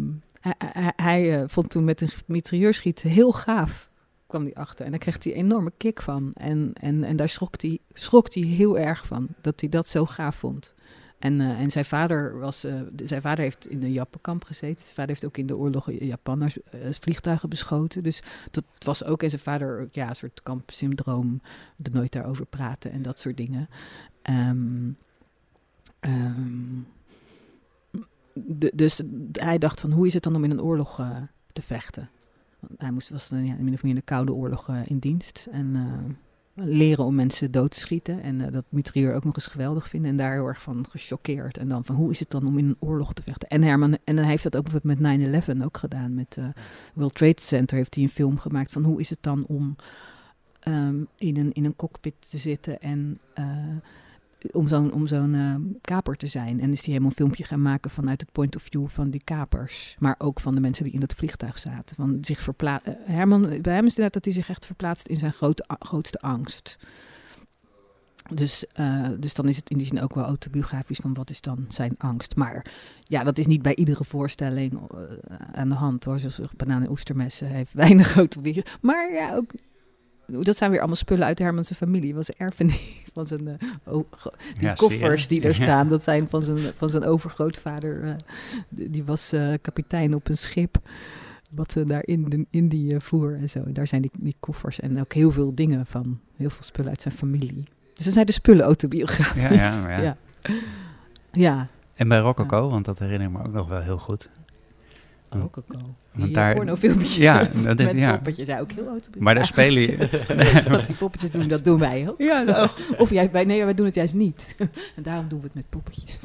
hij eh, vond toen met een mitrailleur schieten heel gaaf. Kwam hij achter. En daar kreeg hij een enorme kick van. En, en, en daar schrok hij, schrok hij heel erg van. Dat hij dat zo gaaf vond. En, eh, en zijn vader was, eh, zijn vader heeft in een Japankamp gezeten. Zijn vader heeft ook in de oorlog Japanners eh, vliegtuigen beschoten. Dus dat was ook in zijn vader ja, een soort kampsyndroom. Er nooit daarover praten en dat soort dingen. Ehm, ehm, dus hij dacht van hoe is het dan om in een oorlog te vechten? Want hij moest, was ja, min of meer in de Koude Oorlog in dienst. En, leren om mensen dood te schieten. En eh, dat mitrailleur ook nog eens geweldig vinden. En daar heel erg van gechoqueerd. En dan van hoe is het dan om in een oorlog te vechten? En Herman, en dan heeft dat ook met 9-11 ook gedaan. Met uh, World Trade Center heeft hij een film gemaakt van hoe is het dan om ehm, in, een, in een cockpit te zitten en uh, om zo'n om zo'n uh, kaper te zijn. En is hij helemaal een filmpje gaan maken vanuit het point of view van die kapers. Maar ook van de mensen die in het vliegtuig zaten. Van zich verpla Herman, bij hem is het dat hij zich echt verplaatst in zijn grote, grootste angst. Dus, uh, dus dan is het in die zin ook wel autobiografisch van wat is dan zijn angst. Maar ja, dat is niet bij iedere voorstelling uh, aan de hand hoor. Zoals Banaan en Oestermessen heeft weinig autobiografie. Maar ja, ook dat zijn weer allemaal spullen uit Hermanse familie. was erfenis van zijn uh, oh, die ja, koffers die er staan. Dat zijn van zijn, van zijn overgrootvader. Uh, die was uh, kapitein op een schip. Wat ze daar in de Indië voer en zo. Daar zijn die, die koffers en ook heel veel dingen van. Heel veel spullen uit zijn familie. Dus dat zijn de spullen autobiografisch. Ja, ja, ja. ja. ja. En bij Rococo, want dat herinner ik me ook nog wel heel goed. Rococo. Want daar, pornofilmpjes ja, dat, met ja. poppetjes. Ja, ook heel autobiografisch. Maar daar spelen je... Wat die poppetjes doen, dat doen wij ook. Ja, nou. Of jij, wij, nee, wij doen het juist niet. en daarom doen we het met poppetjes.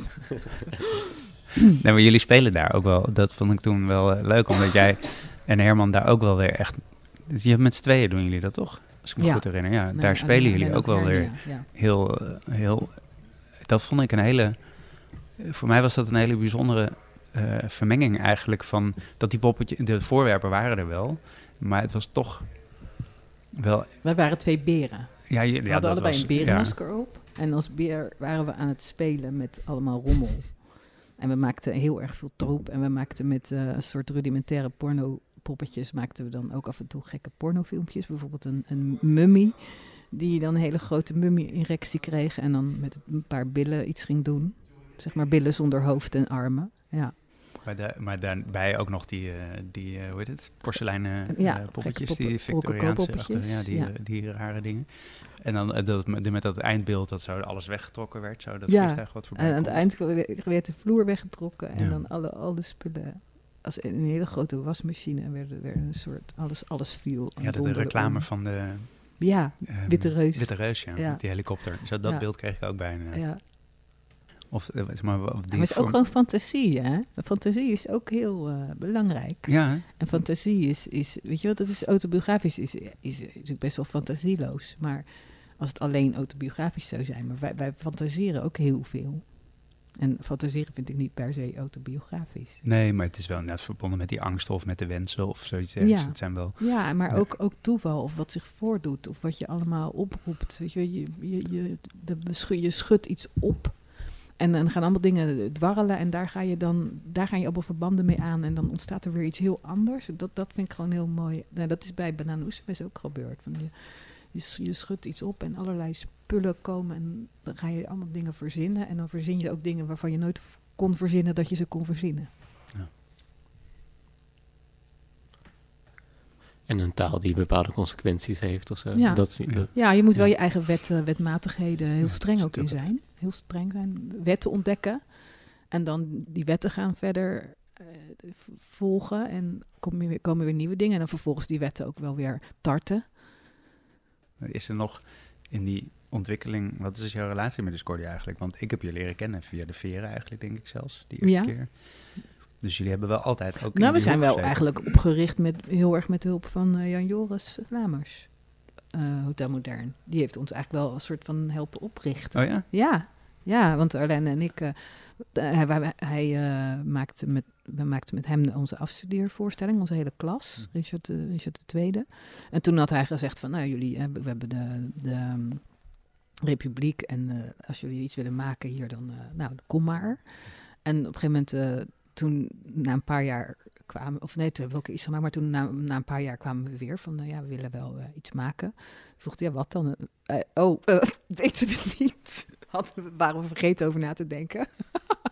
nee, maar jullie spelen daar ook wel. Dat vond ik toen wel uh, leuk, omdat jij en Herman daar ook wel weer echt... Dus je met z'n tweeën doen jullie dat toch? Als ik me ja. goed herinner. Ja, nee, daar spelen jullie ook wel weer ja. heel, heel... Dat vond ik een hele... Voor mij was dat een hele bijzondere vermenging eigenlijk van dat die poppetje, de voorwerpen waren er wel, maar het was toch wel. Wij waren twee beren. Ja, je, we ja, hadden allebei was, een berenmasker ja. op en als beer waren we aan het spelen met allemaal rommel. En we maakten heel erg veel troep en we maakten met uh, een soort rudimentaire porno poppetjes maakten we dan ook af en toe gekke pornofilmpjes. Bijvoorbeeld een, een mummie die dan een hele grote mummie-injectie kreeg en dan met een paar billen iets ging doen. Zeg maar billen zonder hoofd en armen. Ja. Maar, de, maar daarbij ook nog die, uh, die uh, hoe heet het, porseleinen ja, uh, poppetjes, poppen, die Victoriaanse achter, ja, die, ja. die rare dingen. En dan dat, met dat eindbeeld dat zo alles weggetrokken werd, zo dat ja. vliegtuig wat voorbij en aan het eind werd de vloer weggetrokken en dan alle, alle spullen als in een hele grote wasmachine en werd, werd een soort alles, alles viel. Ja, de, de reclame om. van de ja, um, Witte Reus. Witte Reus, ja, ja. die helikopter. Zo dat beeld kreeg ik ook bijna. Ja. Of, maar, of die maar het is ook gewoon fantasie, hè? Fantasie is ook heel uh, belangrijk. Ja. En fantasie is, is, weet je wat, dat is autobiografisch, is, is, is ook best wel fantasieloos. Maar als het alleen autobiografisch zou zijn, maar wij, wij fantaseren ook heel veel. En fantaseren vind ik niet per se autobiografisch. Nee, maar het is wel net verbonden met die angst of met de wensen of zoiets. Ja, het zijn wel, ja maar ook, ook toeval of wat zich voordoet of wat je allemaal oproept. Weet je, je, je, je, je schudt iets op en dan gaan allemaal dingen dwarrelen en daar ga je dan, daar ga je allemaal verbanden mee aan en dan ontstaat er weer iets heel anders. Dat, dat vind ik gewoon heel mooi. Nou, dat is bij Bananoeswijs ook gebeurd. Van je, je, je schudt iets op en allerlei spullen komen en dan ga je allemaal dingen verzinnen en dan verzin je ook dingen waarvan je nooit kon verzinnen dat je ze kon verzinnen. Ja. En een taal die bepaalde consequenties heeft of zo. Ja, dat, dat, ja je moet wel je eigen wet, uh, wetmatigheden heel streng ook in zijn. Heel streng zijn. Wetten ontdekken. En dan die wetten gaan verder uh, volgen. En komen weer, komen weer nieuwe dingen. En dan vervolgens die wetten ook wel weer tarten. Is er nog in die ontwikkeling... Wat is jouw relatie met Discordia eigenlijk? Want ik heb je leren kennen via de Veren eigenlijk, denk ik zelfs. Die eerste ja. keer. Dus jullie hebben wel altijd ook. Nou, we zijn wel eigenlijk opgericht met heel erg met hulp van uh, Jan Joris Lamers. Uh, Hotel Modern. Die heeft ons eigenlijk wel een soort van helpen oprichten. Oh ja? Ja, ja want Arlene en ik. Uh, hij, hij maakte met, we maakten met hem onze afstudeervoorstelling, onze hele klas, hm. Richard, Richard de Tweede. En toen had hij gezegd van, nou jullie, we hebben de, de um, Republiek en als jullie iets willen maken hier, dan, nou, kom maar. En op een gegeven moment toen na een paar jaar kwamen, of nee, toen hebben we iets gemaakt, maar toen na, na een paar jaar kwamen we weer van, uh, ja, we willen wel uh, iets maken. Vroeg ja, wat dan? Uh, oh, weten we niet. We, waren we vergeten over na te denken.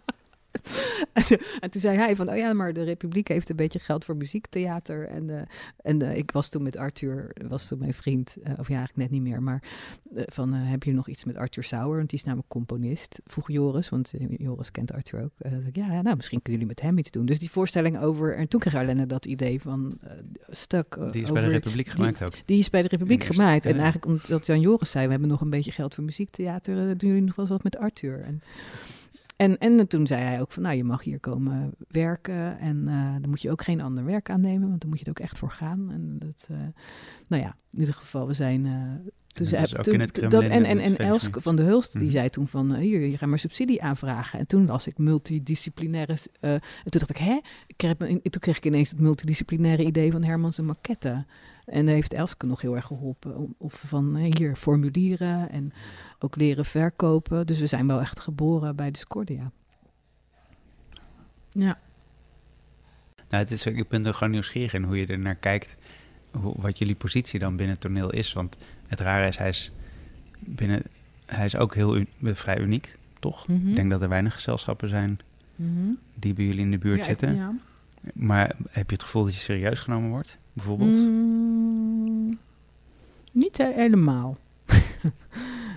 en toen zei hij van, oh ja, maar de Republiek heeft een beetje geld voor muziektheater. En, eh, en eh, ik was toen met Arthur, was toen mijn vriend, eh, of ja, eigenlijk net niet meer, maar van, heb je nog iets met Arthur Sauer? Want die is namelijk componist, vroeg Joris, want Joris kent Arthur ook. Ik, ja, nou, misschien kunnen jullie met hem iets doen. Dus die voorstelling over, en toen kreeg Arlenne dat idee van stuk Die is over, bij de Republiek die- gemaakt ook. die is bij de Republiek gemaakt. En ja, eigenlijk omdat Jan Joris zei, we hebben nog een beetje geld voor muziektheater. doen jullie nog wel eens wat met Arthur? En, en, en toen zei hij ook van, nou, je mag hier komen werken. En eh, dan moet je ook geen ander werk aannemen, want dan moet je er ook echt voor gaan. En dat, eh, nou ja, in ieder geval, we zijn... eh, toen dat toen- het dat- Kremlin en, en Elske van de Hulst, die Mhm. zei toen van... hier, je gaat maar subsidie aanvragen. En toen las ik multidisciplinaire... en toen dacht ik, hè? Ik kreeg, toen kreeg ik ineens het multidisciplinaire idee van Hermans en Maquette. En heeft Elske nog heel erg geholpen. om- Of van eh, hier formulieren en ook leren verkopen. Dus we zijn wel echt geboren bij Discordia. Ja. Nou, het is, ik ben er gewoon nieuwsgierig in hoe je er naar kijkt. Hoe, wat jullie positie dan binnen het toneel is. Want het rare is, hij is, binnen, hij is ook heel vrij uniek, toch? Mhm. Ik denk dat er weinig gezelschappen zijn die bij jullie in de buurt Ja, zitten. ja. Maar heb je het gevoel dat je serieus genomen wordt, bijvoorbeeld? Mm, niet he- helemaal.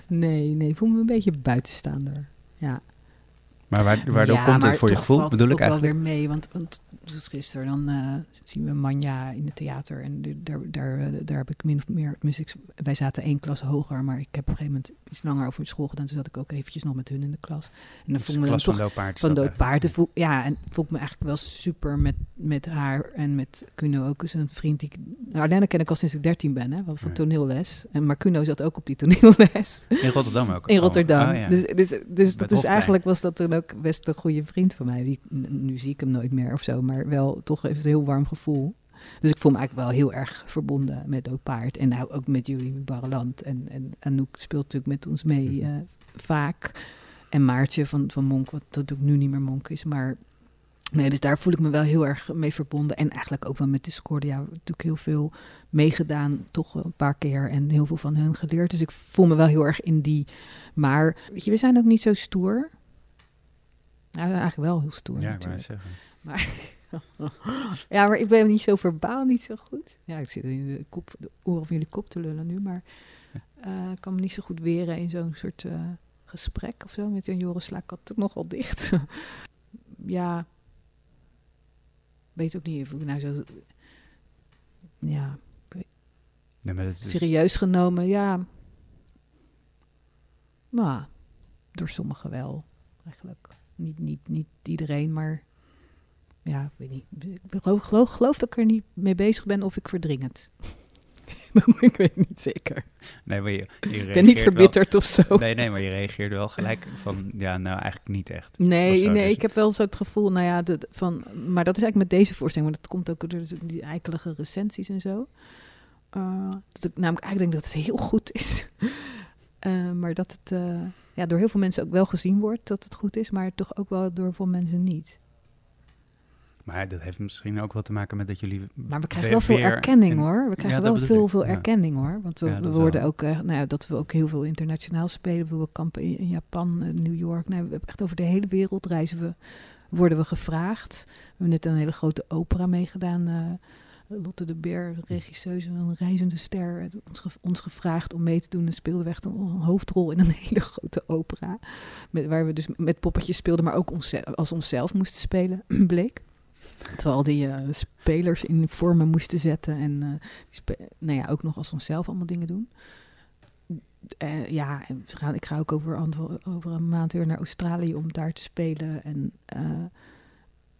nee, nee, ik voel me een beetje buitenstaander. Ja. Maar waar, waardoor Ja, komt het voor je gevoel, valt bedoel het ik ook eigenlijk? wel weer mee, want, want gisteren dan eh, zien we Manja in het theater en de- daar, daar, eh, daar heb ik min of meer, ik- wij zaten één klas hoger, maar ik heb op een gegeven moment iets langer over school gedaan, toen zat ik ook eventjes nog met hun in de klas. En dan Het is voel de ik me dan toch Doodpaard. van dood paard. eigenlijk. Voel, ja, en voel ik me eigenlijk wel super met, met haar en met Kuno ook. eens een vriend die ik... Nou, Arlenne ken ik al sinds ik 13 ben, hè, van Ja. toneelles. En, maar Kuno zat ook op die toneelles. In Rotterdam ook? In Rotterdam. oh, ja. Dus, dus, dus dat is eigenlijk was dat toen ook best een goede vriend van mij. Die, nu zie ik hem nooit meer of zo, maar wel toch heeft een heel warm gevoel. Dus ik voel me eigenlijk wel heel erg verbonden met Dood Paard. En nou ook met jullie Barreland. En, en Anouk speelt natuurlijk met ons mee Mhm. eh, vaak. En Maartje van, van Monk, wat dat ook nu niet meer Monk is. Maar nee, dus daar voel ik me wel heel erg mee verbonden. En eigenlijk ook wel met Discordia. Natuurlijk heel veel meegedaan, toch een paar keer. En heel veel van hen geleerd. Dus ik voel me wel heel erg in die. Maar weet je, we zijn ook niet zo stoer. Nou, eigenlijk wel heel stoer Ja, ik wou net natuurlijk. Ja, maar ik ben niet zo verbaal niet zo goed. Ja, ik zit in de, kop, de oren van jullie kop te lullen nu, maar eh, ik kan me niet zo goed weren in zo'n soort eh, gesprek of zo. Met Jan Joris sla ik altijd nogal dicht. ja, weet ook niet of ik nou zo... Ja, Nee, maar dat is, serieus genomen, ja. Maar door sommigen wel, eigenlijk. Niet, niet, niet iedereen, maar ja, ik weet niet. Ik geloof, geloof, geloof dat ik er niet mee bezig ben of ik verdring het. ik weet niet zeker. nee, maar je, je Ik ben niet wel- verbitterd of zo. Nee, nee, maar je reageerde wel gelijk van, ja, nou eigenlijk niet echt. Nee, zo, nee, dus- ik heb wel zo het gevoel, nou ja, dat, van, maar dat is eigenlijk met deze voorstelling, maar dat komt ook door die eikelige recensies en zo. Eh, dat ik namelijk eigenlijk denk dat het heel goed is. Eh, maar dat het eh, ja, door heel veel mensen ook wel gezien wordt dat het goed is, maar toch ook wel door veel mensen niet. Maar dat heeft misschien ook wel te maken met dat jullie... Maar we krijgen wel veel erkenning in- hoor. We krijgen wel veel, ik, veel ja. erkenning hoor. Want we, Ja, we dat worden wel. ook, eh, nou ja, dat we ook heel veel internationaal spelen. We kampen in, in Japan, eh, New York. Nee, we hebben echt over de hele wereld reizen we, worden we gevraagd. We hebben net een hele grote opera meegedaan. eh, Lotte de Beer, regisseuse, een reizende ster, ons, ge- ons gevraagd om mee te doen. En speelden we echt een, een hoofdrol in een hele grote opera. Met, waar we dus met poppetjes speelden, maar ook ons, als onszelf moesten spelen, bleek. Terwijl die eh, spelers in vormen moesten zetten en eh, nou ja, ook nog als onszelf allemaal dingen doen. Eh, ja, ik ga ook over, over een maand weer naar Australië om daar te spelen. En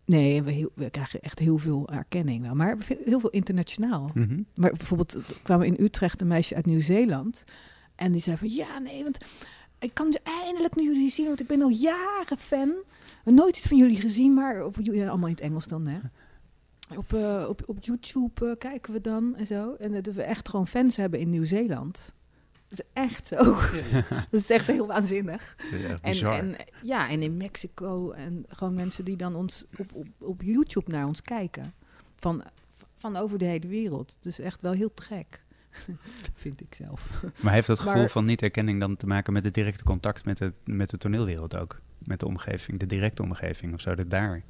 nee, we, heel- we krijgen echt heel veel erkenning wel. Maar heel veel internationaal. Mhm. Maar bijvoorbeeld kwamen in Utrecht een meisje uit Nieuw-Zeeland. En die zei van, ja, nee, want ik kan ze eindelijk nu jullie zien, want ik ben al jaren fan. Nooit iets van jullie gezien, maar op, ja, allemaal in het Engels dan, hè. Op, eh, op, op YouTube eh, kijken we dan en zo. En dat we echt gewoon fans hebben in Nieuw-Zeeland. Dat is echt zo. dat is echt heel waanzinnig. Echt En, en, ja, en in Mexico en gewoon mensen die dan ons op, op, op YouTube naar ons kijken. Van, van over de hele wereld. Is echt wel heel te gek. Vind ik zelf. maar heeft dat gevoel maar- van niet-erkenning dan te maken met het directe contact met de, met de toneelwereld ook? met de omgeving, de directe omgeving of zo, dat daar.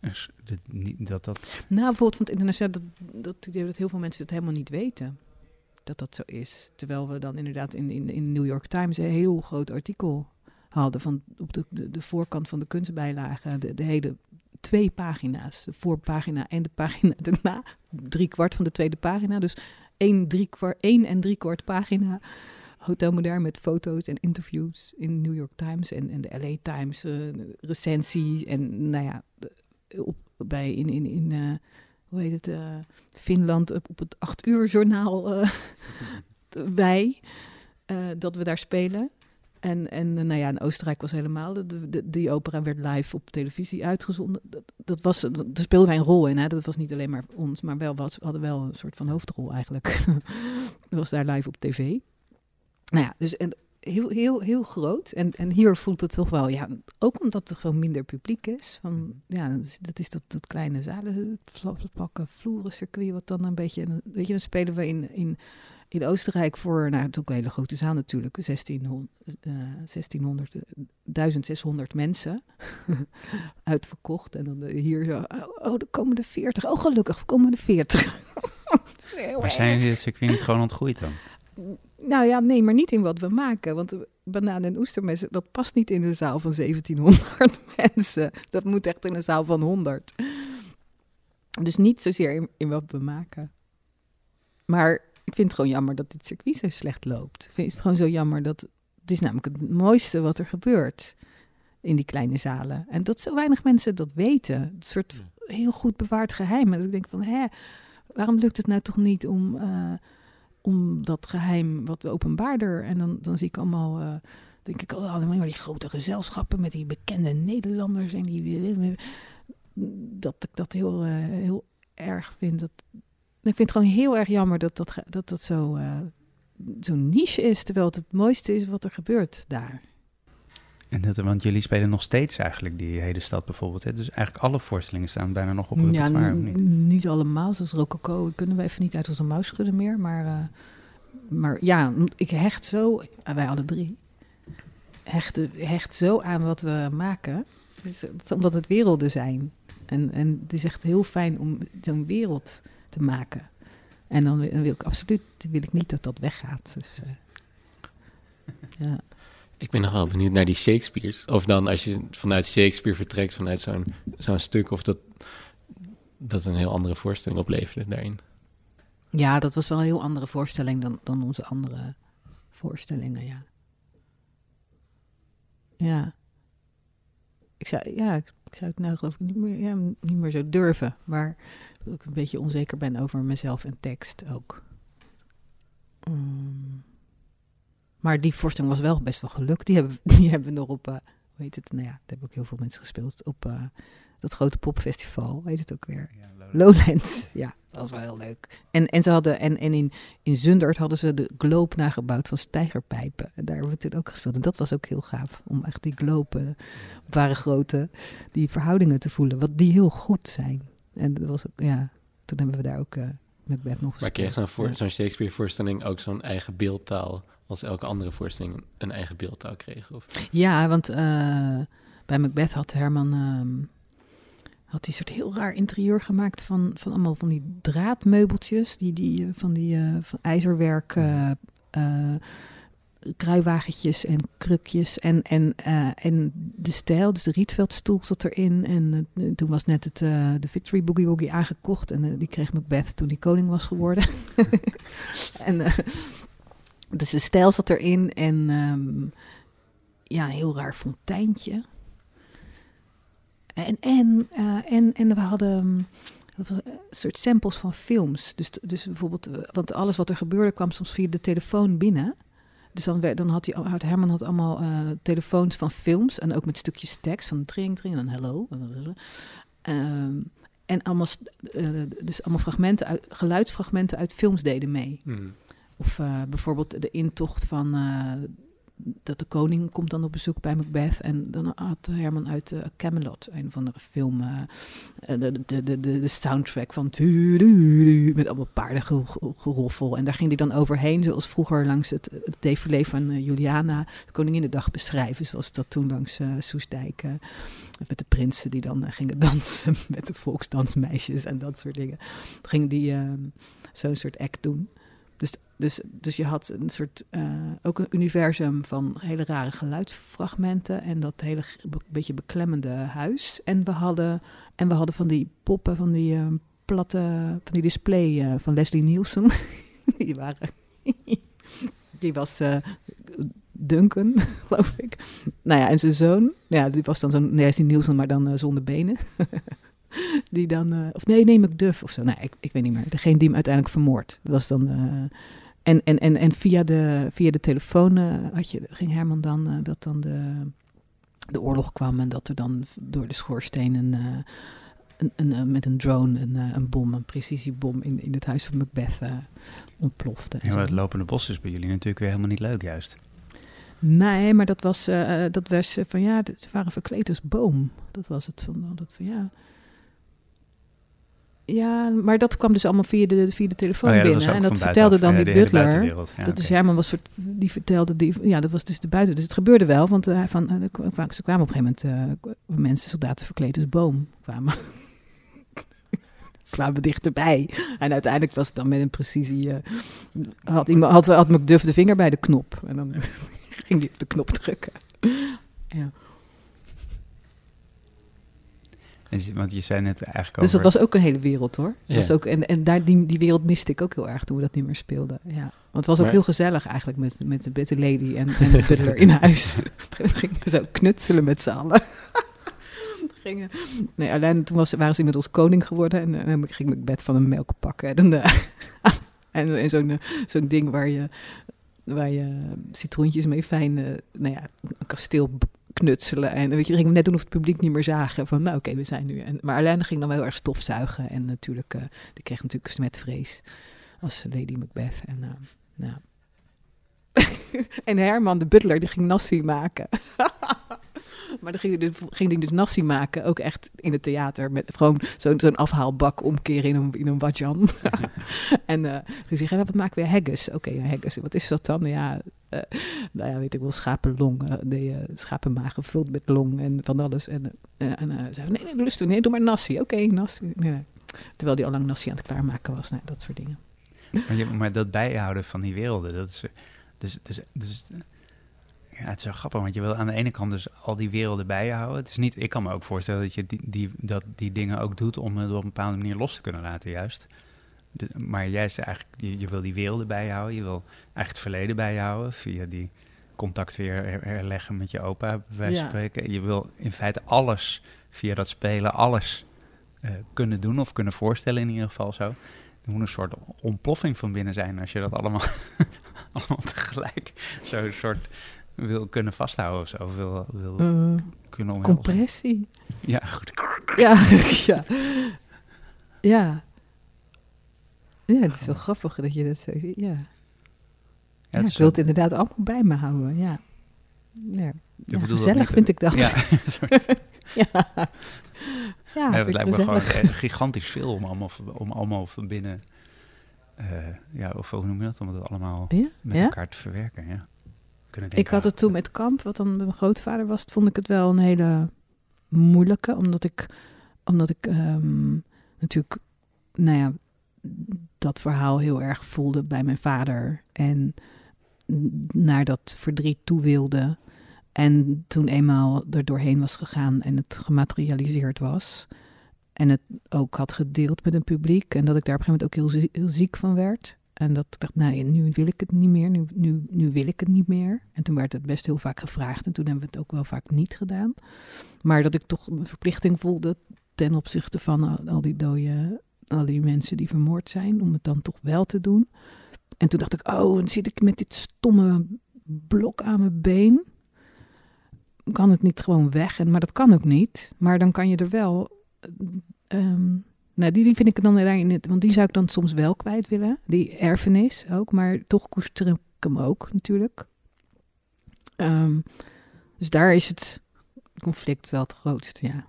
Dus dat, niet, dat, dat Nou, bijvoorbeeld van het internationaal, dat, dat dat heel veel mensen het helemaal niet weten. Dat dat zo is. Terwijl we dan inderdaad in, in, in New York Times een heel groot artikel hadden van op de, de, de voorkant van de kunstbijlage. De, de hele twee pagina's. De voorpagina en de pagina daarna. Drie kwart van de tweede pagina. Dus één, drie kwart, één en drie kwart pagina. Hotel Modern met foto's en interviews in New York Times en, en de LA Times, eh, recensies en nou ja, de- op, bij in, in, in eh, hoe heet het, eh, Finland op, het acht uur journaal eh, wij, eh, dat we daar spelen. En, en eh, nou ja, in Oostenrijk was helemaal, de, de, die opera werd live op televisie uitgezonden. Dat, dat was, dat, daar speelden wij een rol in, hè? dat was niet alleen maar ons, maar wel, was, we hadden wel een soort van hoofdrol eigenlijk. dat was daar live op tv. Nou ja, dus en, heel, heel, heel groot. En, en hier voelt het toch wel, ja, ook omdat er gewoon minder publiek is. Van, ja, dat is dat, is dat, dat kleine zalen, plakken, vloerencircuit, wat dan een beetje, weet je, dan spelen we in, in, in Oostenrijk voor, nou, het is ook een hele grote zaal natuurlijk, 1600, eh, 1600 eh, 1600 mensen uitverkocht. En dan eh, hier zo, oh, er komen de 40. Oh, gelukkig, er komen de 40. Maar zijn jullie het circuit niet gewoon ontgroeid dan? Nou ja, nee, maar niet in wat we maken. Want de bananen- en oestermessen, dat past niet in een zaal van 1700 mensen. Dat moet echt in een zaal van 100. Dus niet zozeer in, in wat we maken. Maar ik vind het gewoon jammer dat dit circuit zo slecht loopt. Ik vind het gewoon zo jammer dat... Het is namelijk het mooiste wat er gebeurt in die kleine zalen. En dat zo weinig mensen dat weten. Een soort heel goed bewaard geheim. En dat ik denk van, hè, waarom lukt het nou toch niet om... eh, om dat geheim wat openbaarder. En dan, dan zie ik allemaal, eh, denk ik, oh, allemaal die grote gezelschappen met die bekende Nederlanders en die. Dat ik dat heel, eh, heel erg vind. Dat, ik vind het gewoon heel erg jammer dat dat, dat, dat zo, eh, zo'n niche is, terwijl het het mooiste is wat er gebeurt daar. En dat, want jullie spelen nog steeds eigenlijk die hele stad bijvoorbeeld. Hè? Dus eigenlijk alle voorstellingen staan bijna nog op het ja, of niet? niet allemaal, zoals Rococo kunnen we even niet uit onze mouw schudden meer. Maar, eh, maar ja, ik hecht zo, eh, wij alle drie, hechten, hecht zo aan wat we maken. Dus het is omdat het werelden zijn. En, en het is echt heel fijn om zo'n wereld te maken. En dan, wil- dan wil ik absoluut wil ik niet dat dat weggaat. Dus, eh, ja. Ik ben nog wel benieuwd naar die Shakespeare's. Of dan als je vanuit Shakespeare vertrekt, vanuit zo'n zo'n stuk, of dat, dat een heel andere voorstelling opleverde daarin. ja, dat was wel een heel andere voorstelling dan, dan onze andere voorstellingen, ja. Ja. Ik zou, ja, ik, ik zou het nou geloof ik niet meer, ja, niet meer zo durven. Maar dat ik een beetje onzeker ben over mezelf en tekst ook. Mm. Maar die voorstelling was wel best wel gelukt. Die hebben, die hebben we nog op, eh, hoe heet het? Nou ja, daar hebben ook heel veel mensen gespeeld. Op eh, dat grote popfestival, heet het ook weer? Lowlands, ja, dat was wel heel leuk. En, en, ze hadden, en, en in, in Zundert hadden ze de globe nagebouwd van stijgerpijpen. En daar hebben we toen ook gespeeld. En dat was ook heel gaaf, om echt die eh, op ware grootte, die verhoudingen te voelen. Wat die heel goed zijn. En dat was ook, ja, toen hebben we daar ook eh Macbeth nog Maar kreeg gespeeld. zo'n voor- Ja. zo'n Shakespeare-voorstelling ook zo'n eigen beeldtaal, als elke andere voorstelling een eigen beeldtaal kreeg? Of? Ja, want eh, bij Macbeth had Herman ehm, had hij een soort heel raar interieur gemaakt van, van allemaal van die draadmeubeltjes, die, die eh, van die eh, van ijzerwerk, eh, kruiwagentjes en krukjes en, en, en de stijl, dus de Rietveldstoel zat erin en toen was net het, de Victory Boogie Woogie aangekocht en die kreeg Macbeth toen hij koning was geworden. en dus de stijl zat erin en ehm, ja, een heel raar fonteintje. En, en, eh, en, en we hadden mm, een soort samples van films. Dus, dus bijvoorbeeld, eh, want alles wat er gebeurde kwam soms via de telefoon binnen. Dus dan, werd, dan had, hij, had Herman had allemaal eh, telefoons van films en ook met stukjes tekst van tring, tring en dan hello. Ehm, en allemaal, dus allemaal fragmenten uit, geluidsfragmenten uit films deden mee. Hmm. Of bijvoorbeeld de intocht van, dat de koning komt dan op bezoek bij Macbeth. En dan had Herman uit eh, Camelot, een film, eh, eh, de, de, de, de, de soundtrack van tu-du-du, met allemaal paardengeroffel. En daar ging hij dan overheen, zoals vroeger langs het, het van Juliana, de Koninginnedag beschrijven, zoals dat toen langs Soesdijk, eh, met de prinsen die dan gingen dansen met de volksdansmeisjes en dat soort dingen. Ging die zo'n soort act doen. Dus, dus, je had een soort, eh, ook een universum van hele rare geluidsfragmenten en dat hele beetje beklemmende huis. En we hadden, en we hadden van die poppen, van die eh, platte, van die display eh, van Leslie Nielsen. die waren, die was eh, Duncan, geloof ik. Nou ja, en zijn zoon, ja, die was dan zo'n Leslie Nielsen, maar dan zonder benen. die dan, of nee, nee, Macduff of zo. Nee, ik, ik weet niet meer. Degene die hem uiteindelijk vermoord. Was dan. En, en, en, en via de, via de telefoon eh, had je, ging Herman dan eh, dat dan de, de oorlog kwam en dat er dan door de schoorsteen een, eh, een, een, eh, met een drone een, een bom, een precisiebom in, in het huis van Macbeth ontplofte. Ja, maar het lopende bos is bij jullie natuurlijk weer helemaal niet leuk juist. Nee, maar dat was, dat was van ja, ze waren verkleed als boom. Dat was het van, dat van ja. Ja, maar dat kwam dus allemaal via de, via de telefoon Oh ja, binnen. en dat vertelde dan Ja, die butler. Ja, dat is oké. Herman was soort, die vertelde, die, ja, dat was dus de buiten. Dus het gebeurde wel, want eh, van, eh, ze kwamen op een gegeven moment, eh, mensen, soldaten verkleed als boom, kwamen, kwamen dichterbij. En uiteindelijk was het dan met een precisie, had, iemand, had, had Macduff de vinger bij de knop. En dan ging hij op de knop drukken. Ja. En Want je zei net eigenlijk Dus dat was ook een hele wereld hoor. Ja. was ook, en en daar, die, die wereld miste ik ook heel erg toen we dat niet meer speelden. Ja. Want het was ook Maar- heel gezellig eigenlijk met, met de Betty Lady en, en de butler in huis. We gingen zo knutselen met z'n allen. Gingen, nee, alleen toen was, waren ze inmiddels koning geworden en dan ging ik bed van een melk pakken. En, eh, en, en zo'n eh, zo'n ding waar je, waar je citroentjes mee fijn, eh, nou ja, een kasteel knutselen. En weet je, we net doen of het publiek niet meer zagen. Van nou oké, we zijn nu. En, maar Alain ging dan wel heel erg stofzuigen. En natuurlijk, eh, die kreeg natuurlijk smetvrees als Lady Macbeth. En, eh, nou. en Herman, de butler, die ging nasi maken. maar dan ging hij, dus, ging hij dus nasi maken, ook echt in het theater. Met gewoon zo'n zo'n afhaalbak omkeren in een, in een wadjan. en eh toen zei wat maken we? Haggis. Oké, ja, haggis. Wat is dat dan? Ja, nou ja, weet ik wel, schapenlong. eh, nee, schapenmaag gevuld met long en van alles. En, eh, en zei nee, nee, lust nee, doe maar nasi. Oké, nasi. Ja. Terwijl hij al lang nasi aan het klaarmaken was. Nou, dat soort dingen. Maar, je, maar dat bijhouden van die werelden, dat is... Dus, dus, dus, ja, het is zo grappig, want je wil aan de ene kant dus al die werelden bijhouden. Het is niet, ik kan me ook voorstellen dat je die, die, dat die dingen ook doet om het op een bepaalde manier los te kunnen laten, juist. De- maar juist eigenlijk, je, je wil die werelden bijhouden, je wil eigenlijk het verleden bijhouden via die contact weer her- herleggen met je opa, bij wijze van Ja. spreken. Je wil in feite alles via dat spelen, alles eh, kunnen doen of kunnen voorstellen in ieder geval zo. Er moet een soort ontploffing van binnen zijn als je dat allemaal, allemaal tegelijk zo'n soort wil kunnen vasthouden of zo. Wil, wil Eh, kunnen omhelzen. compressie. Ja, goed. Ja, ja. Ja. Ja, het is wel grappig dat je dat zo ziet. Ja, Ja, ik wil het inderdaad allemaal bij me houden. Ja, ja. gezellig vind ik dat. Ja, een soort- ja. ja het lijkt me gewoon gigantisch veel om allemaal, om allemaal van binnen, eh, ja, of hoe noem je dat, om het allemaal Ja? met elkaar te verwerken. Ja. Kunnen Ik had het toen met Kamp, wat dan mijn grootvader was, vond ik het wel een hele moeilijke. Omdat ik, omdat ik ehm, natuurlijk, nou ja, dat verhaal heel erg voelde bij mijn vader. En naar dat verdriet toe wilde. En toen eenmaal er doorheen was gegaan en het gematerialiseerd was. En het ook had gedeeld met een publiek. En dat ik daar op een gegeven moment ook heel, heel ziek van werd. En dat ik dacht, nou, nu wil ik het niet meer. Nu, nu, nu wil ik het niet meer. En toen werd het best heel vaak gevraagd. En toen hebben we het ook wel vaak niet gedaan. Maar dat ik toch een verplichting voelde ten opzichte van al die dode, al die mensen die vermoord zijn. Om het dan toch wel te doen. En toen dacht ik, oh, dan zit ik met dit stomme blok aan mijn been. Kan het niet gewoon weg? En, maar dat kan ook niet. Maar dan kan je er wel. ehm, nou, die, die vind ik dan daarin. Want die zou ik dan soms wel kwijt willen. Die erfenis ook. Maar toch koester ik hem ook natuurlijk. Ehm, dus daar is het conflict wel het grootst, ja.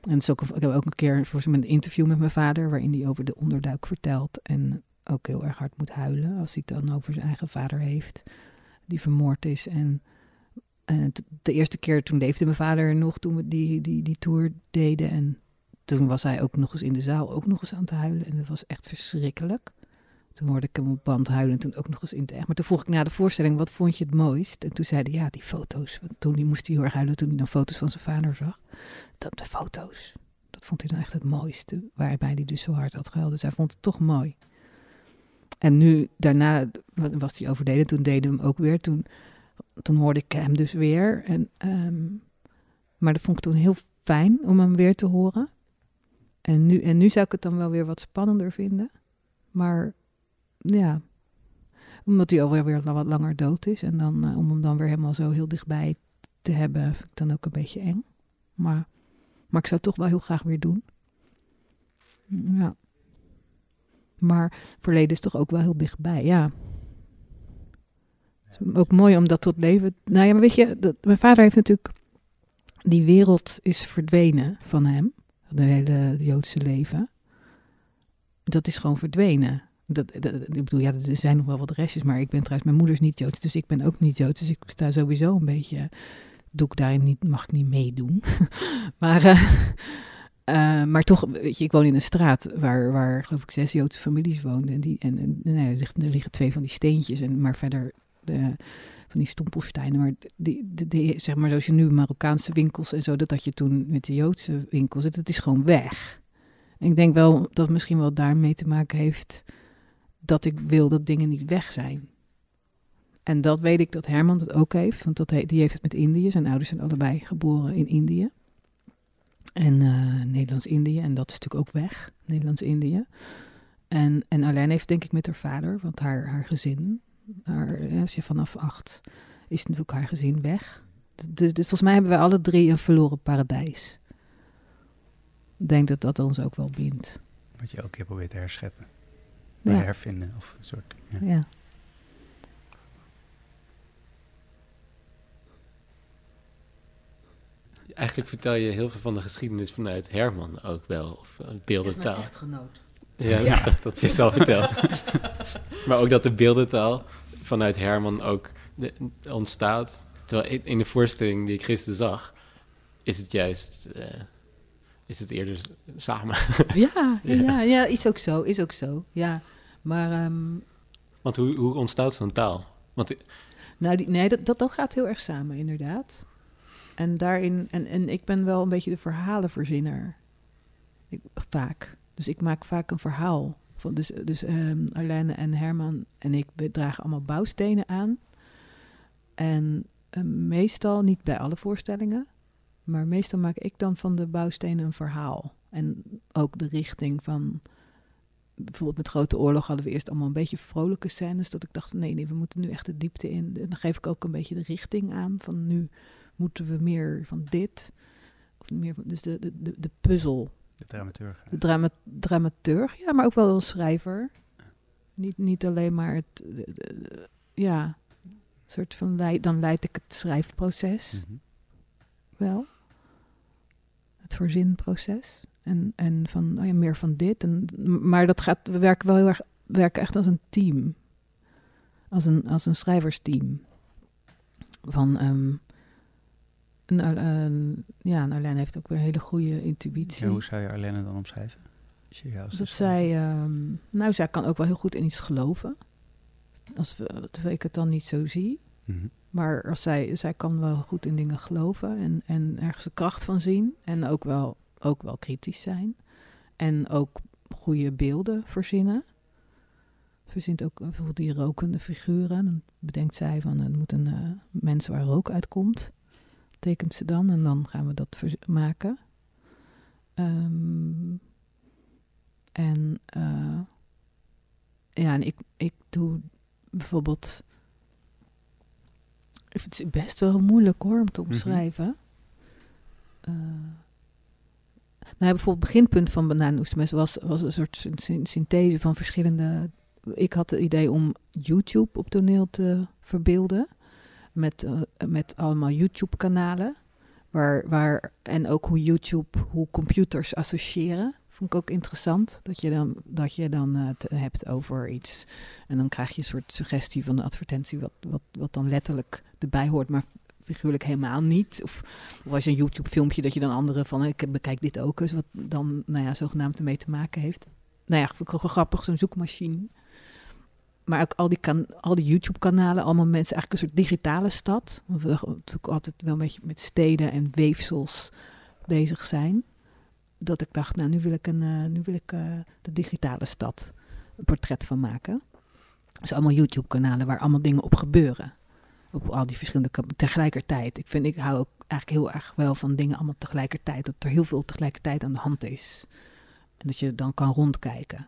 En ik heb ook een keer voor een interview met mijn vader, waarin hij over de onderduik vertelt. En ook heel erg hard moet huilen als hij het dan over zijn eigen vader heeft, die vermoord is. En, de eerste keer toen leefde mijn vader nog, toen we die, die, die tour deden. En toen was hij ook nog eens in de zaal, ook nog eens aan het huilen. En dat was echt verschrikkelijk. Toen hoorde ik hem op band huilen en toen ook nog eens in het echt. Maar toen vroeg ik na de voorstelling, wat vond je het mooist? En toen zei hij, ja, die foto's. Toen die moest hij heel erg huilen toen hij dan foto's van zijn vader zag. Dat, de foto's, dat vond hij dan echt het mooiste. Waarbij hij dus zo hard had gehuild. Dus hij vond het toch mooi. En nu, daarna was hij overleden. Toen deden we hem ook weer. Toen, toen hoorde ik hem dus weer. En, ehm, maar dat vond ik toen heel fijn om hem weer te horen. En nu, en nu zou ik het dan wel weer wat spannender vinden. Maar ja, omdat hij alweer weer wat langer dood is. En dan, uh, om hem dan weer helemaal zo heel dichtbij te hebben, vind ik dan ook een beetje eng. Maar, maar ik zou het toch wel heel graag weer doen. Ja. Maar verleden is toch ook wel heel dichtbij, ja. ook mooi om dat tot leven... Nou ja, maar weet je, dat, mijn vader heeft natuurlijk... Die wereld is verdwenen van hem. De hele Joodse leven. Dat is gewoon verdwenen. Dat, dat, ik bedoel, ja, er zijn nog wel wat restjes, maar ik ben trouwens, mijn moeder is niet Joods, dus ik ben ook niet Joods. Dus ik sta sowieso een beetje, doe ik daarin niet, mag ik niet meedoen. maar, uh, uh, maar toch, weet je, ik woon in een straat waar, waar geloof ik zes Joodse families woonden. En, die, en, en er, liggen, er liggen twee van die steentjes, en, maar verder de, van die stompelsteinen. Maar die, die, die, zeg maar, zoals je nu Marokkaanse winkels en zo, dat had je toen met de Joodse winkels, het, het is gewoon weg. En ik denk wel dat misschien wel daarmee te maken heeft dat ik wil dat dingen niet weg zijn. En dat weet ik dat Herman het ook heeft, want dat die heeft het met Indië. Zijn ouders zijn allebei geboren in Indië. En uh, Nederlands-Indië, en dat is natuurlijk ook weg, Nederlands-Indië. En, en Alain heeft denk ik met haar vader, want haar, haar gezin, haar, als je vanaf acht, is natuurlijk haar gezin weg. Dus, dus volgens mij hebben wij alle drie een verloren paradijs. Ik denk dat dat ons ook wel bindt. Wat je elke keer probeert te herscheppen ja. hervinden. Of een soort, ja. ja. Eigenlijk vertel je heel veel van de geschiedenis vanuit Herman ook wel. Of uh, beeldentaal. Is echtgenoot. Ja, ja. Dat, dat is al verteld. maar ook dat de beeldentaal vanuit Herman ook de, ontstaat. Terwijl in de voorstelling die ik gisteren zag, is het juist... Uh, is het eerder samen. ja, ja, ja, ja, is ook zo, is ook zo, ja. Maar, um, Want hoe, hoe ontstaat zo'n taal? Want, nou, die, nee, dat, dat, dat gaat heel erg samen, inderdaad. En daarin, en, en ik ben wel een beetje de verhalenverzinner. Ik, vaak. Dus ik maak vaak een verhaal. Van, dus dus um, en Herman en ik dragen allemaal bouwstenen aan. En um, meestal, niet bij alle voorstellingen, maar meestal maak ik dan van de bouwstenen een verhaal. En ook de richting van bijvoorbeeld met Grote Oorlog hadden we eerst allemaal een beetje vrolijke scènes. Dat ik dacht, nee, nee, we moeten nu echt de diepte in. Dan geef ik ook een beetje de richting aan. Van nu moeten we meer van dit. Of meer dus de, de, de, de puzzel. De dramaturg. De drama, dramaturg, ja, maar ook wel een schrijver. Niet, niet alleen maar het, ja, soort van, leid, dan leid ik het schrijfproces. Mm -hmm. Wel. Het voorzinproces. En, en van, oh ja, meer van dit. En, maar dat gaat, we werken wel heel erg, werken echt als een team. Als een, als een schrijversteam. Van, um, en, uh, ja, en Arlene heeft ook weer een hele goede intuïtie. Hoe zou je Arlene dan omschrijven? Dat zij, um, nou, zij kan ook wel heel goed in iets geloven. Als we, terwijl ik het dan niet zo zie. Mm -hmm. Maar als zij, zij kan wel goed in dingen geloven en, en ergens de kracht van zien. En ook wel ook wel kritisch zijn. En ook goede beelden verzinnen. Verzint ook bijvoorbeeld die rokende figuren. Dan bedenkt zij van het moet een uh, mens waar rook uitkomt. Tekent ze dan en dan gaan we dat maken. Um, en uh, ja, en ik, ik doe bijvoorbeeld. Het is best wel moeilijk hoor om te omschrijven. Mm -hmm. uh, nou, bijvoorbeeld het beginpunt van Bananoesmes was, was een soort synthese van verschillende... Ik had het idee om YouTube op toneel te verbeelden. Met, eh, met allemaal YouTube-kanalen. Waar, waar, en ook hoe YouTube, hoe computers associëren. Vond ik ook interessant. Dat je dan, dat je dan eh, het hebt over iets. En dan krijg je een soort suggestie van de advertentie, wat, wat, wat dan letterlijk erbij hoort, maar figuurlijk helemaal niet. Of, of als je een YouTube-filmpje dat je dan anderen van ik bekijk dit ook eens, wat dan nou ja, zogenaamd ermee te maken heeft. Nou ja, vind ik wel grappig, zo'n zoekmachine. Maar ook al die, kan, al die YouTube-kanalen, allemaal mensen, eigenlijk een soort digitale stad. We natuurlijk altijd wel een beetje met steden en weefsels bezig zijn. Dat ik dacht, nou, nu wil ik, een, uh, nu wil ik uh, de digitale stad een portret van maken. Dus allemaal YouTube-kanalen waar allemaal dingen op gebeuren. Op al die verschillende tegelijkertijd. Ik vind, ik hou ook eigenlijk heel erg wel van dingen allemaal tegelijkertijd. Dat er heel veel tegelijkertijd aan de hand is. En dat je dan kan rondkijken.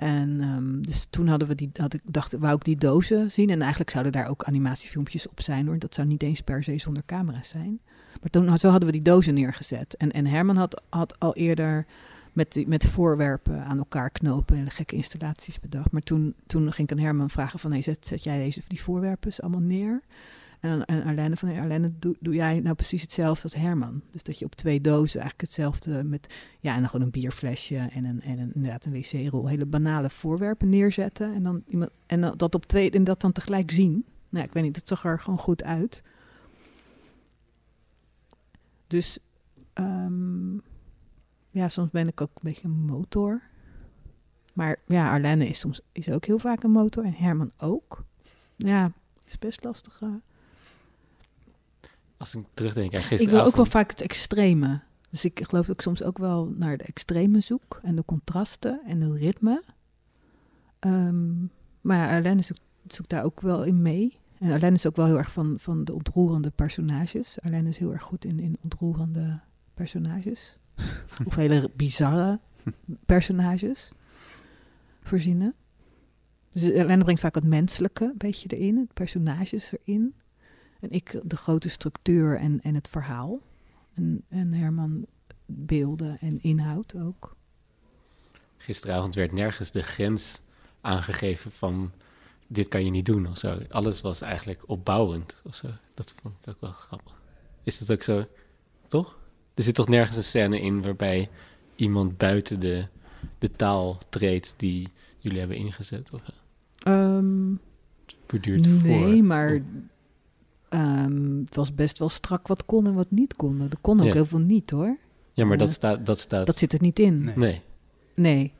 En um, dus toen hadden we die, had ik dacht, wou ik die dozen zien. En eigenlijk zouden daar ook animatiefilmpjes op zijn hoor. Dat zou niet eens per se zonder camera's zijn. Maar toen zo hadden we die dozen neergezet. En, en Herman had, had al eerder met, met voorwerpen aan elkaar knopen en gekke installaties bedacht. Maar toen, toen ging ik aan Herman vragen van, hey, zet, zet jij deze die voorwerpen allemaal neer? En, en Arlene van, Arlene, doe, jij nou precies hetzelfde als Herman? Dus dat je op twee dozen eigenlijk hetzelfde met, ja, en dan gewoon een bierflesje en, een, en een, inderdaad een wc-rol, hele banale voorwerpen neerzetten. En dan, iemand, en dat op twee, en dat dan tegelijk zien. Nou, ik weet niet, dat zag er gewoon goed uit. Dus um, ja, soms ben ik ook een beetje een motor. Maar ja, Arlene is soms is ook heel vaak een motor en Herman ook. Ja, is best lastig. Als ik terugdenk aan gisteravond... Ik wil ook wel vaak het extreme. Dus ik geloof dat ik soms ook wel naar de extreme zoek. En de contrasten en het ritme. Um, maar Arlene zoekt, zoekt daar ook wel in mee. En Arlene is ook wel heel erg van, van de ontroerende personages. Arlene is heel erg goed in, in ontroerende personages. of hele bizarre personages voorzienen. Dus Arlene brengt vaak het menselijke een beetje erin, het personages erin. En ik de grote structuur en, en het verhaal. En, en Herman beelden en inhoud ook. Gisteravond werd nergens de grens aangegeven van dit kan je niet doen of zo. Alles was eigenlijk opbouwend of zo. Dat vond ik ook wel grappig. Is dat ook zo? Toch? Er zit toch nergens een scène in waarbij iemand buiten de, de taal treedt die jullie hebben ingezet? Of, um, nee, voor? Nee, maar um, het was best wel strak wat kon en wat niet kon. Er kon ook Ja. heel veel niet hoor. Ja, maar Uh, dat, staat, dat staat... Dat zit er niet in. Nee. Nee. Nee.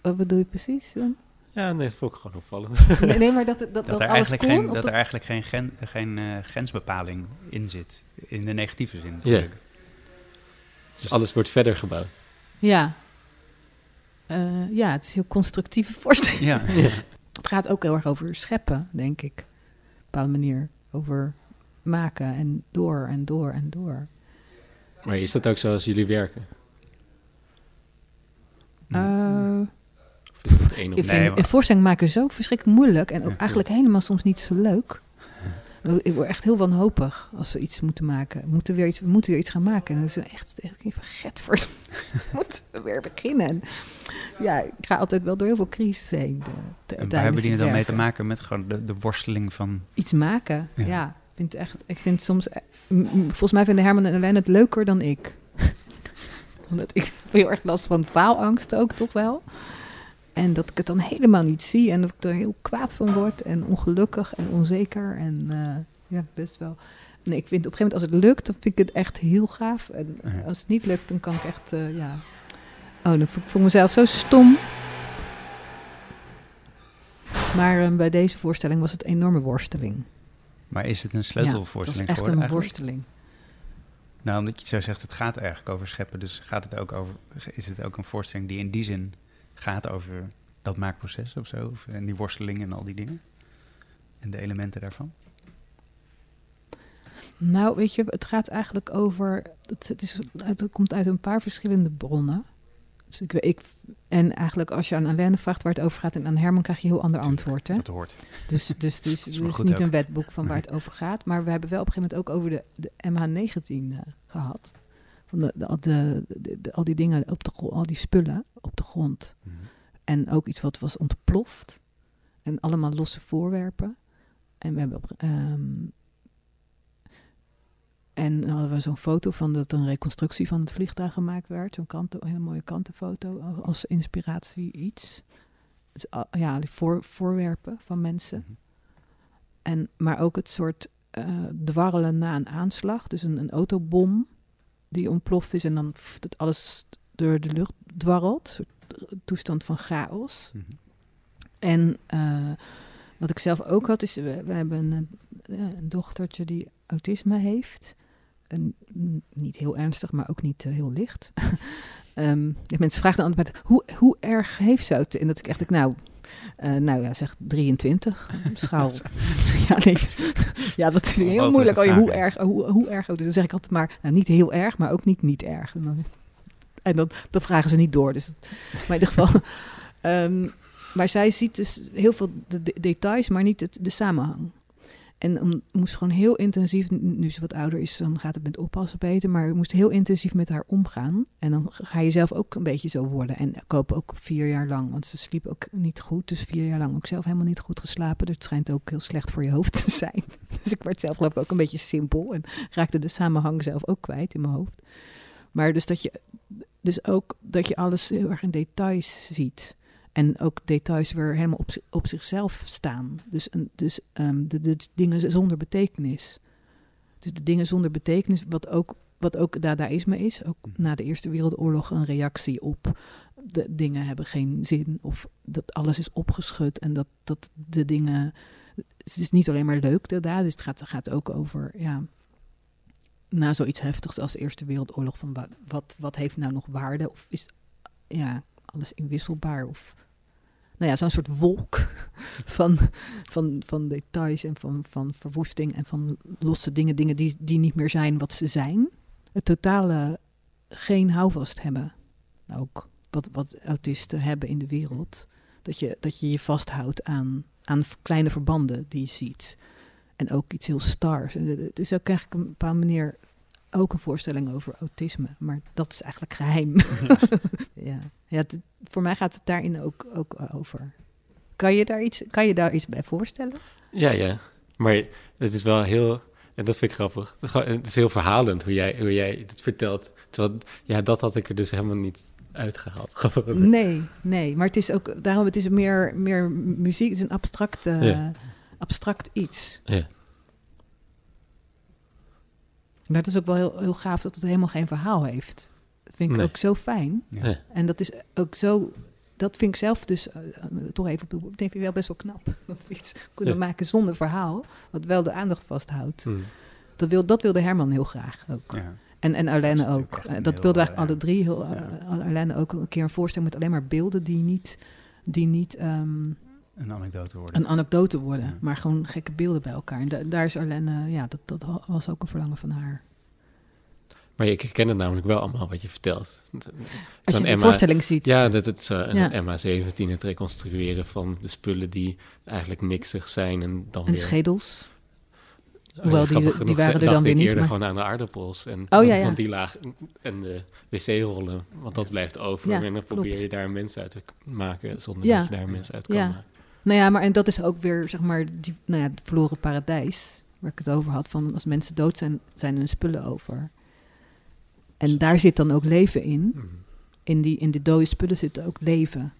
Wat, bedoel je precies dan? Ja, nee, dat vond ik gewoon opvallend. Nee, nee maar dat, dat, dat, Dat, er alles eigenlijk, kon? geen, dat er eigenlijk geen, gen, geen eh, grensbepaling in zit. In de negatieve zin. natuurlijk. Dus alles wordt verder gebouwd. Ja. Eh, ja, het is heel constructieve voorstelling. Ja. Het gaat ook heel erg over scheppen, denk ik. Op een bepaalde manier. Over maken en door en door en door. Maar is dat ook zo als jullie werken? Eh, Of is het één op ik Nee, vind voorstelling maken zo verschrikkelijk moeilijk. En ook Ja. eigenlijk helemaal soms niet zo leuk. Ik word echt heel wanhopig als ze iets moeten maken. We moeten weer iets, we moeten weer iets gaan maken. En dan is het echt, echt even get voor. We moeten weer beginnen. En ja, ik ga altijd wel door heel veel crisis heen. De, de, En waar hebben die het dan mee te maken met gewoon de, de worsteling van... Iets maken, Ja. ja. Ik vind, echt, ik vind soms... eh, Volgens mij vinden Herman en Helene het leuker dan ik. Omdat ik heel erg last van faalangst ook, toch wel. En dat ik het dan helemaal niet zie. En dat ik er heel kwaad van word. En ongelukkig en onzeker. En eh, ja, best wel... Nee, ik vind op een gegeven moment als het lukt, dan vind ik het echt heel gaaf. En als het niet lukt, dan kan ik echt, eh, ja... Oh, dan voel ik mezelf zo stom. Maar eh, bij deze voorstelling was het een enorme worsteling. Maar is het een Ja, sleutelvoorstelling het was echt geworden een worsteling. Nou, omdat je zo zegt, het gaat eigenlijk over scheppen. Dus gaat het ook over, is het ook een voorstelling die in die zin gaat over dat maakproces of zo? Of, en die worsteling en al die dingen? En de elementen daarvan? Nou, weet je, het gaat eigenlijk over. Het, het, is, het komt uit een paar verschillende bronnen. Dus ik, ik, en eigenlijk als je aan Alain vraagt waar het over gaat en aan Herman krijg je een heel ander antwoord. Hè? Dat hoort. Dus, dus het is, is het is niet ook. een wetboek van waar het over gaat. Maar we hebben wel op een gegeven moment ook over de, de MH19 eh, gehad. Van de, de, al die dingen op de al die spullen op de grond. Mhm. En ook iets wat was ontploft. En allemaal losse voorwerpen. En we hebben op, ehm, En dan hadden we zo'n foto van dat een reconstructie van het vliegtuig gemaakt werd. Zo'n kant, een hele mooie kantenfoto als inspiratie iets. Dus, ja, die voor, voorwerpen van mensen. Mhm. En, maar ook het soort eh, dwarrelen na een aanslag. Dus een, een autobom die ontploft is en dan pff, dat alles door de lucht dwarrelt. Een soort toestand van chaos. Mhm. En eh, wat ik zelf ook had, is we, we hebben een, eh, een dochtertje die autisme heeft. En, niet heel ernstig, maar ook niet eh, heel licht. Ehm, ja, mensen vragen dan altijd, hoe, hoe erg heeft ze het? En dat ik echt, denk, nou, eh, nou ja, zeg 23, schaal. ja, nee, ja, dat is heel Mogelijke moeilijk. Oh, ja, hoe erg, hoe, hoe erg? Dus dan zeg ik altijd maar, nou, niet heel erg, maar ook niet niet erg. En dan, en dan, dan vragen ze niet door. Dus, maar in ieder geval... ehm, maar zij ziet dus heel veel de, de- details, maar niet het, de samenhang. En om, moest gewoon heel intensief, nu ze wat ouder is, dan gaat het met oppassen beter. Maar we moesten heel intensief met haar omgaan. En dan ga je zelf ook een beetje zo worden. En ik hoop ook vier jaar lang, want ze sliep ook niet goed. Dus vier jaar lang ook zelf helemaal niet goed geslapen. Het schijnt ook heel slecht voor je hoofd te zijn. Dus ik werd zelf geloof ik ook een beetje simpel. En raakte de samenhang zelf ook kwijt in mijn hoofd. Maar dus dat je, dus ook dat je alles heel erg in details ziet. En ook details weer helemaal op, op zichzelf staan. Dus, een, dus ehm, de, de dingen zonder betekenis. Dus de dingen zonder betekenis, wat ook, wat ook dadaïsme is. Ook Mhm. na de Eerste Wereldoorlog een reactie op de dingen hebben geen zin. Of dat alles is opgeschud en dat, dat de dingen... Het is niet alleen maar leuk, de daad. Dus het gaat, gaat ook over... Ja, na zoiets heftigs als de Eerste Wereldoorlog... Van wat, wat, wat heeft nou nog waarde? Of is ja, alles inwisselbaar? Of nou ja, zo'n soort wolk van, van, van details en van, van verwoesting en van losse dingen, dingen die, die niet meer zijn wat ze zijn. Het totale geen houvast hebben. Ook wat, wat autisten hebben in de wereld. Dat je dat je, je vasthoudt aan, aan kleine verbanden die je ziet. En ook iets heel stars. Het is ook eigenlijk een bepaalde manier ook een voorstelling over autisme. Maar dat is eigenlijk geheim. ja, ja het- voor mij gaat het daarin ook, ook over. Kan je, daar iets, kan je daar iets bij voorstellen? Ja, ja. Maar het is wel heel... En dat vind ik grappig. Het is, heel verhalend hoe jij, hoe jij het vertelt. Terwijl, ja, dat had ik er dus helemaal niet uitgehaald. Nee, nee. Maar het is ook, daarom, het is meer, meer muziek. Het is een abstract, Ja. abstract iets. Ja. Maar het is ook wel heel, heel gaaf dat het helemaal geen verhaal heeft. Dat vind ik Nee. ook zo fijn. Ja. En dat is ook zo... Dat vind ik zelf dus eh, eh, toch even op de... Ik denk ik wel best wel knap. Dat we iets kunnen Ja. maken zonder verhaal. Wat wel de aandacht vasthoudt. Hm. Dat, wil, dat wilde Herman heel graag ook. Ja. En, en Dat Arlenne is natuurlijk ook. Eh, dat heel, wilden eigenlijk alle drie. Heel, ja. Arlenne ook een keer een voorstelling met alleen maar beelden die niet, die niet ehm, Een anekdote worden. een anekdote worden. Ja. Maar gewoon gekke beelden bij elkaar. En da- daar is Arlenne, ja, dat, dat was ook een verlangen van haar. Maar ik herken het namelijk wel allemaal wat je vertelt. Als je de Emma- voorstelling ziet. Ja, dat het zo, een Ja. MH17, het reconstrueren van de spullen die eigenlijk niksig zijn en dan en weer... schedels. Ja, Hoewel, die- die genoeg waren er dan dacht weer ik niet, eerder maar- gewoon aan de aardappels. En, Oh, ja, ja. Want die laag en de wc-rollen, want dat blijft over. Ja, en dan probeer klopt. je daar een mens uit te maken zonder Ja. dat je daar een mens uit kan Ja. maken. Nou ja, maar en dat is ook weer, zeg maar, die, nou ja, het verloren paradijs. Waar ik het over had. Van als mensen dood zijn, zijn hun spullen over. En daar zit dan ook leven in. Mhm. in die, in die dode spullen zit ook leven.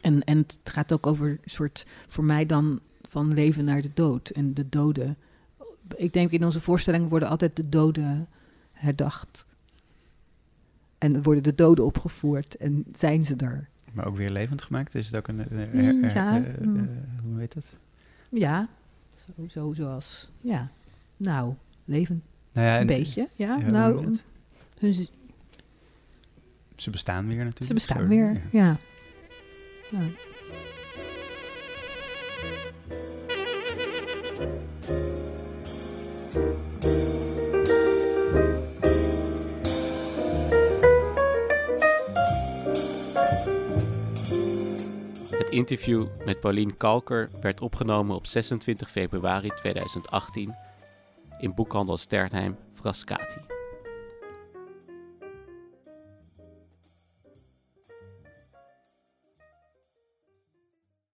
En, en het gaat ook over een soort, voor mij dan, van leven naar de dood. En de doden. Ik denk in onze voorstellingen worden altijd de doden herdacht. En worden de doden opgevoerd en zijn ze er. Maar ook weer levend gemaakt? Is het ook een... eh, Mm, eh, ja, eh, mm. eh, hoe heet het? Ja, zo, zo zoals, ja, nou, leven Nou ja, een en- beetje. Ja, nou, hun Ze bestaan weer natuurlijk. ze bestaan weer, ja. ja. Interview met Paulien Kalker werd opgenomen op 26 februari 2018 in boekhandel Sternheim Frascati.